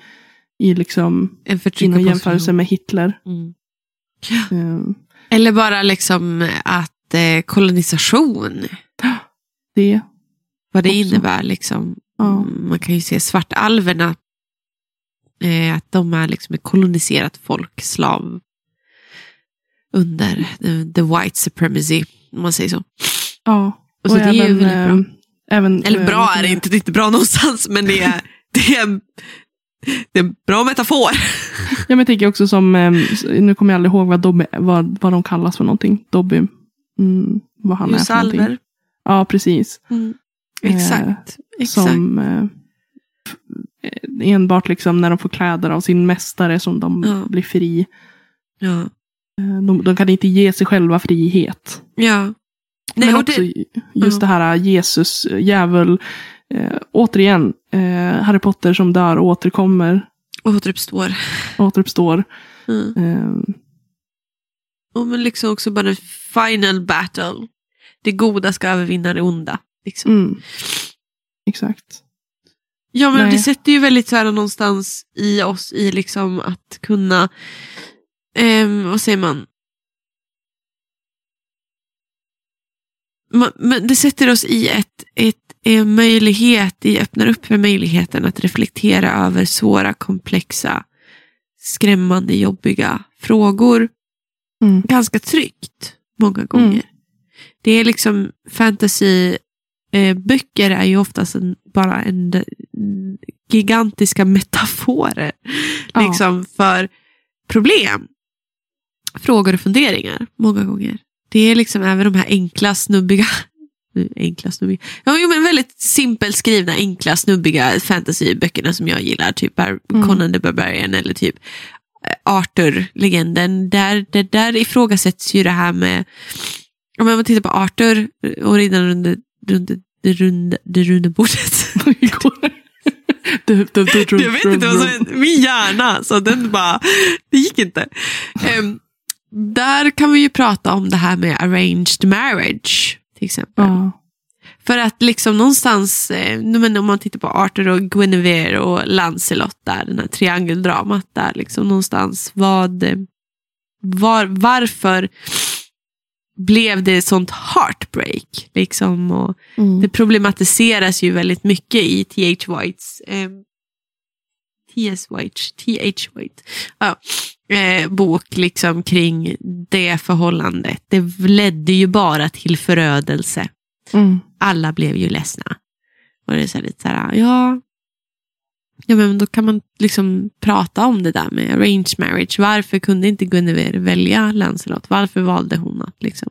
i liksom,
en
jämförelse med Hitler.
Mm.
Eh,
Eller bara liksom att eh, kolonisation,
det.
vad det
Också.
innebär. Liksom.
Ja.
Man kan ju se svartalverna, eh, att de är liksom ett koloniserat folk, slav, under the, the white supremacy, om man säger så.
Ja.
Och så det är ju väldigt bra.
eh, Även,
Eller
eh,
bra är det inte, det är inte bra någonstans, men det är, det är, det är en bra metafor.
Ja, men jag tänker också som, eh, nu kommer jag aldrig ihåg vad, Dobby, vad, vad de kallas för någonting. Dobby. Mm, vad han är för någonting.
Ljusalver.
Ja, precis.
Mm.
Eh,
Exakt. Exakt.
Som eh, eh, enbart liksom när de får kläder av sin mästare som de
Ja.
blir fri.
Ja.
Eh, de, de kan inte ge sig själva frihet.
ja. Nej,
Men också
det,
just
Ja.
det här eh, Jesus, djävul. Eh, återigen, eh, Harry Potter som dör och återkommer.
återuppstår.
Återuppstår.
Mm.
Eh,
Och men liksom också bara final battle. Det goda ska övervinna det onda. Liksom.
mm. Exakt.
Ja, men
Nej.
det sätter ju väldigt så här någonstans i oss i liksom att kunna, ehm, vad säger man? Ma- Men det sätter oss i ett, ett, möjlighet, det öppnar upp för möjligheten att reflektera över svåra, komplexa, skrämmande, jobbiga frågor
Mm.
ganska tryggt många gånger. Det är liksom fantasyböcker eh, är ju oftast en, bara en, en gigantiska metaforer
Ja.
liksom för problem, frågor och funderingar många gånger. Det är liksom även de här enkla, snubbiga nu, Enkla, snubbiga. Ja, men väldigt simpelt skrivna, enkla, snubbiga fantasyböckerna som jag gillar. Typ Bar-
Mm.
Conan the Barbarian eller typ eh, Arthur-legenden. Där, där, där ifrågasätts ju det här med, om man tittar på Arthur och riddaren runt runt det runda, det runda bordet. Jag vet inte vad som. Min hjärna, så den bara, det gick inte. Ehm, där kan vi ju prata om det här med arranged marriage, till exempel.
Ja.
För att liksom någonstans, eh, men om man tittar på Arthur och Guinevere och Lancelot där, den här triangeldramat där, liksom någonstans, vad, eh, var, varför blev det sånt heartbreak? Liksom, och
Mm.
det problematiseras ju väldigt mycket i T.H. Whites eh, T.S. White, T.H. White ja, eh, bok liksom kring det förhållandet. Det ledde ju bara till förödelse.
Mm.
Alla blev ju ledsna. Och det är så här lite så här, ja, ja men då kan man liksom prata om det där med arranged marriage. Varför kunde inte Guinevere välja Lancelot? Varför valde hon att liksom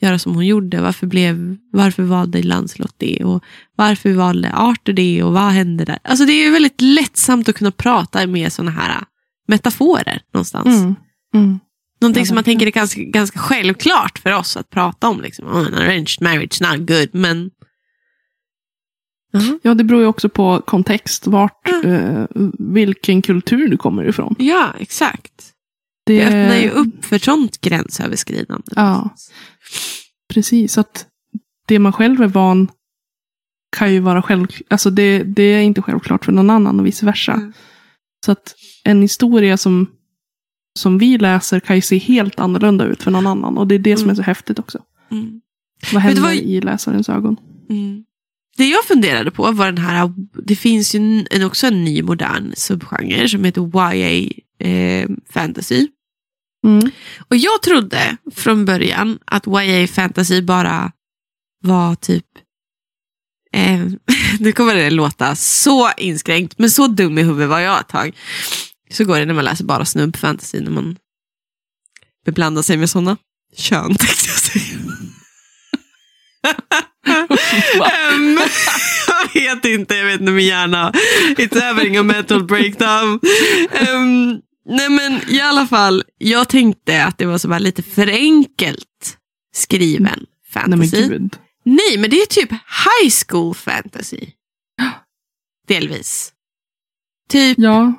göra som hon gjorde? Varför, blev, varför valde Lancelot det? Och varför valde Arthur det? Och vad hände där? Alltså det är ju väldigt lättsamt att kunna prata med sådana här metaforer någonstans.
Mm. Mm.
Någonting som man tänker är ganska, ganska självklart för oss att prata om. Liksom. Oh, an arranged marriage, not good. Men... Ja.
Ja, det beror ju också på kontext, vart, eh, vilken kultur du kommer ifrån.
ja, exakt.
Det,
Det öppnar ju upp för sånt gränsöverskridande.
Ja. Precis, att det man själv är van kan ju vara självklart. Alltså det, det är inte självklart för någon annan och vice versa.
Mm.
Så att en historia som som vi läser kan ju se helt annorlunda ut för någon annan. Och det är det som är så häftigt också.
Mm.
Vad händer
vad-
i läsarens ögon?
Mm. Det jag funderade på var den här, det finns ju en- också en ny modern subgenre som heter YA eh, fantasy.
Mm.
Och jag trodde från början att YA fantasy bara var typ, eh, nu kommer det låta så inskränkt, men så dum i huvudet var jag ett tag. Så går det när man läser bara snubb-fantasy, när man beblandar sig med sådana kön, tänkte jag säga. Ehm, jag vet inte, jag vet inte min hjärna. It's having a mental breakdown. Ehm, nej men i alla fall, jag tänkte att det var så bara lite för enkelt skriven
Nej men
fantasy.
gud.
Nej, men det är typ high school fantasy. Delvis. Typ
Ja.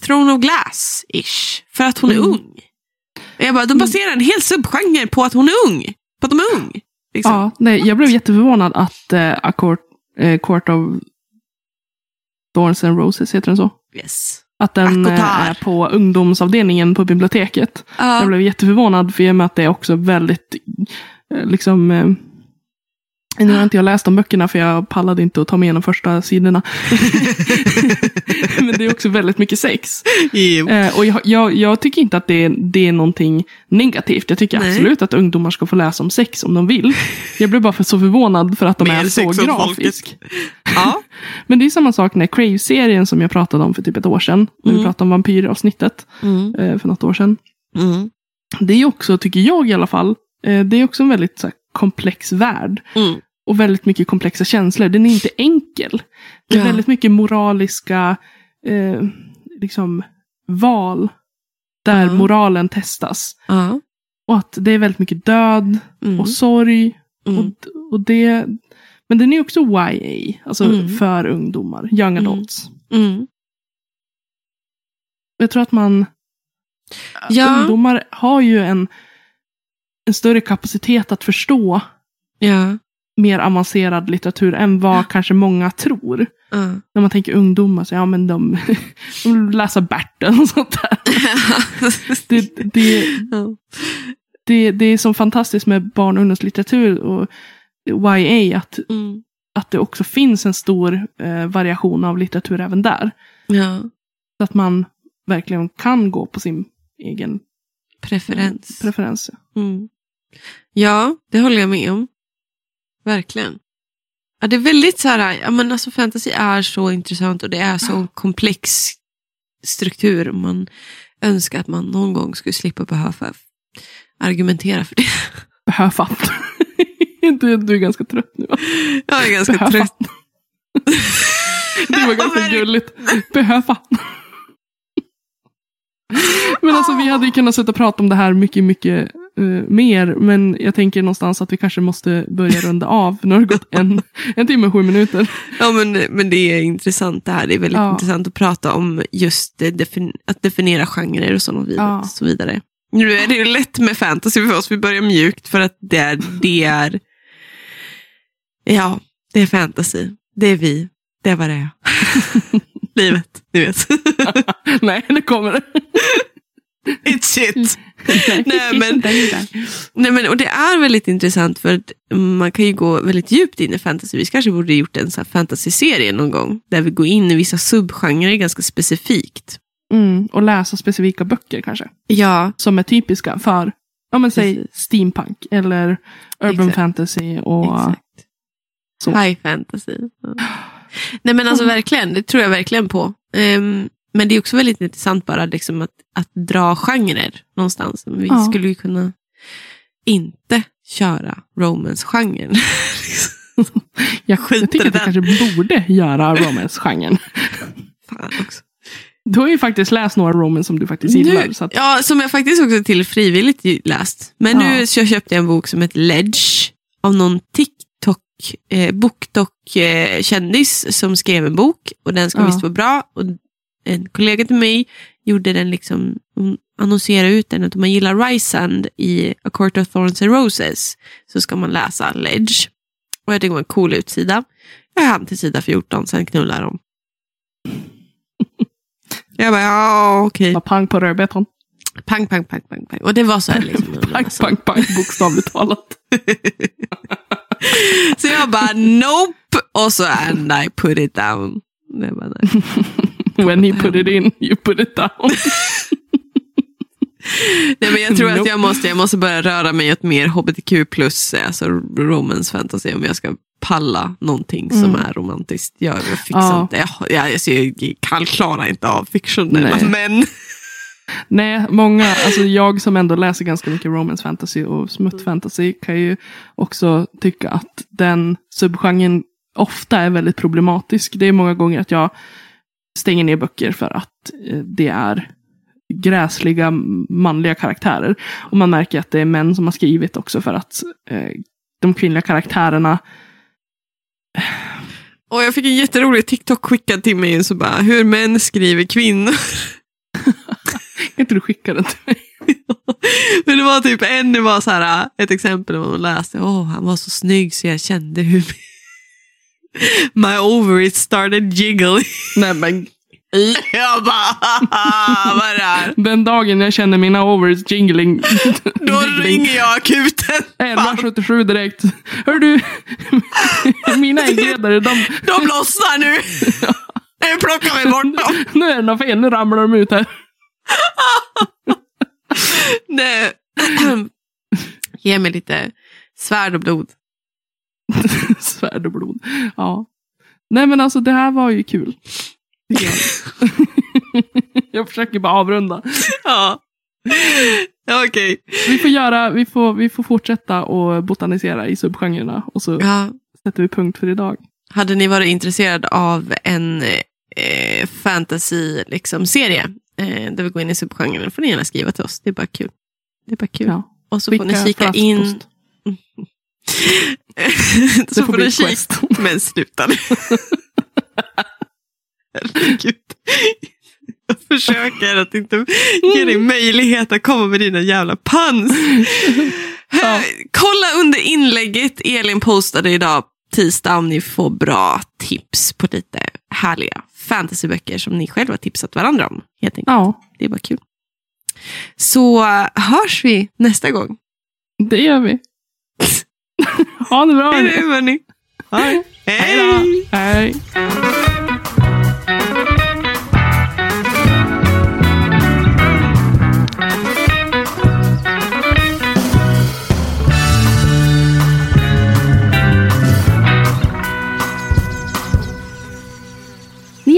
Throne of Glass-ish. För att hon är
Mm.
ung. Jag bara, de baserar en hel subgenre på att hon är ung. På att de är ung. Liksom.
ja. Nej, jag blev jätteförvånad att uh, A Court, eh, Court of Thorns and Roses, heter den så?
Yes.
Att den eh,
Akotar.
är på ungdomsavdelningen på biblioteket.
Ja.
Jag blev jätteförvånad för i och med att det är också väldigt, eh, liksom, eh, nu har inte jag läst de böckerna för jag pallade inte att ta med de första sidorna. Men det är också väldigt mycket sex. Eh, och jag, jag, jag tycker inte att det är, det är någonting negativt. Jag tycker
Nej.
absolut att ungdomar ska få läsa om sex om de vill. Jag blev bara för så förvånad för att de
Mer
är så grafisk.
Ja.
Men det är samma sak när Crave-serien som jag pratade om för typ ett år sedan. När vi
Mm.
pratade om vampyravsnittet
Mm.
eh, för något år sedan.
Mm.
Det är också, tycker jag i alla fall, eh, det är också en väldigt så här, komplex värld.
Mm.
Och väldigt mycket komplexa känslor. Den är inte enkel. Det är
Ja.
väldigt mycket moraliska eh, liksom, val. Där
Ja.
moralen testas.
Ja.
Och att det är väldigt mycket död
Mm.
och sorg.
Mm.
Och, och det, men den är också YA, alltså
Mm.
för ungdomar, young
Mm.
adults.
Mm.
Jag tror att man,
Ja.
ungdomar har ju en, en större kapacitet att förstå
Ja.
Mer avancerad litteratur än vad kanske många tror.
Ja.
När man tänker ungdomar, så ja men de, de vill läsa Bertel och sånt där. Det, det, det, det är så fantastiskt med barn och ungdomslitteratur och YA, att,
Mm.
att det också finns en stor eh, variation av litteratur även där.
ja.
Så att man verkligen kan gå på sin egen
Preferens.
preferens.
Mm. Ja, det håller jag med om. Verkligen. Ja, det är väldigt så här, ja, men alltså fantasy är så intressant och det är så komplex struktur. Man önskar att man någon gång skulle slippa behöva argumentera för det.
Behöva. du, du är ganska trött nu va?
Jag är ganska
Behöva.
trött.
Det var ganska gulligt. Behöva. Men alltså vi hade ju kunnat sitta och prata om det här mycket, mycket eh, mer. Men jag tänker någonstans att vi kanske måste börja runda av. Nu har det gått en, en timme och sju minuter.
Ja, men, men det är intressant det här. Det är väldigt
Ja.
intressant att prata om just det, defin- att definiera genrer och så vidare.
Ja.
Så vidare. Nu är det ju lätt med fantasy för oss. Vi börjar mjukt för att det är, det är ja, det är fantasy. Det är vi. Det är vad det är. Livet, ni vet.
Nej, det kommer det.
It's shit. Nej, men-. Nej, men, och det är väldigt intressant för att man kan ju gå väldigt djupt in i fantasy. Vi kanske borde gjort en fantasy-serie någon gång. Där vi går in i vissa subgenrer ganska specifikt.
Mm, och läsa specifika böcker kanske.
Ja,
Som är typiska för, ja men säg
Precis.
steampunk. Eller urban
Exakt.
fantasy och
exakt.
så.
High fantasy. Ja. Nej men alltså verkligen, det tror jag verkligen på. Ehm, men det är också väldigt intressant bara liksom att, att dra genrer någonstans. Vi
Ja.
skulle ju kunna inte köra romance-genren.
Jag,
Skiter
jag att vi kanske borde göra romance-genren. Du har ju faktiskt läst några romance som du faktiskt gillar.
Nu,
att,
ja, som jag faktiskt också till frivilligt läst. Men
Ja.
nu så köpte jag en bok som heter Ledge av någon TikTok, eh, BookTok-kändis som skrev en bok. Och den ska
Ja.
visst vara bra. Och en kollega till mig gjorde den liksom, hon annonserade ut den att om man gillar Rysand i A Court of Thorns and Roses så ska man läsa Ledge. Och jag tycker det var en cool utsida. Jag hann till sida 14, sen knullar de. Jag bara, ja okej.
Bara pang på rödbetan.
Pang, pang, pang, pang, pang. Och det var så här liksom.
Pang, pang, pang, bokstavligt talat.
Så jag bara, nope. Och så, and I put it down. Det var det.
When he put it in, you put it down.
Nej, men jag tror att
Nope.
jag måste, jag måste börja röra mig åt mer hbtq plus, alltså romance fantasy om jag ska palla någonting som är romantiskt. Jag, jag fixar
Ja.
inte, jag, jag, jag kan klara inte av fiktionella
Nej. Nej, många, alltså jag som ändå läser ganska mycket romance fantasy och smutt fantasy kan ju också tycka att den subgenren ofta är väldigt problematisk. Det är många gånger att jag stänger ner böcker för att eh, det är gräsliga manliga karaktärer. Och man märker att det är män som har skrivit också för att eh, de kvinnliga karaktärerna
Och jag fick en jätterolig TikTok skickad till mig, så bara, hur män skriver kvinnor.
Du skicka den till mig?
Men det var typ en, det var så här, ett exempel man läste. Åh, han var så snygg så jag kände hur my ovaries started jiggling.
Nej men,
Jag bara, vad är det här?
den dagen jag känner mina overs jingling.
Då ringer jag akuten.
1177 direkt. Hör du, mina äggledare, de,
De lossnar nu. Nu plockar vi bort dem.
nu är det något fel, nu ramlar de ut här.
Nej. Ge mig lite svärd och blod.
Svärd och blod. Ja. Nej men alltså det här var ju kul. Jag. försöker bara avrunda.
Ja. Ja, Okej.
Vi får, göra, vi får, vi får fortsätta och botanisera i subgenrerna och så
Ja.
sätter vi punkt för idag.
Hade ni varit intresserade av en eh, fantasy-serie liksom, serie, eh, där vi går in i subgenren får ni gärna skriva till oss. Det är bara kul. Det är bara kul.
Ja.
Och så får ni kika in... Så
får
får ni kika... Men sluta nu. Herregud. Jag försöker att inte ge dig möjlighet att komma med dina jävla puns.
Ja.
Kolla under inlägget Elin postade idag tisdag om ni får bra tips på lite härliga fantasyböcker som ni själva tipsat varandra om. Helt enkelt.
Ja,
Det är bara kul. Så hörs vi nästa gång.
det gör vi. ha det bra.
Hej då, hörni.
Hej
Hej!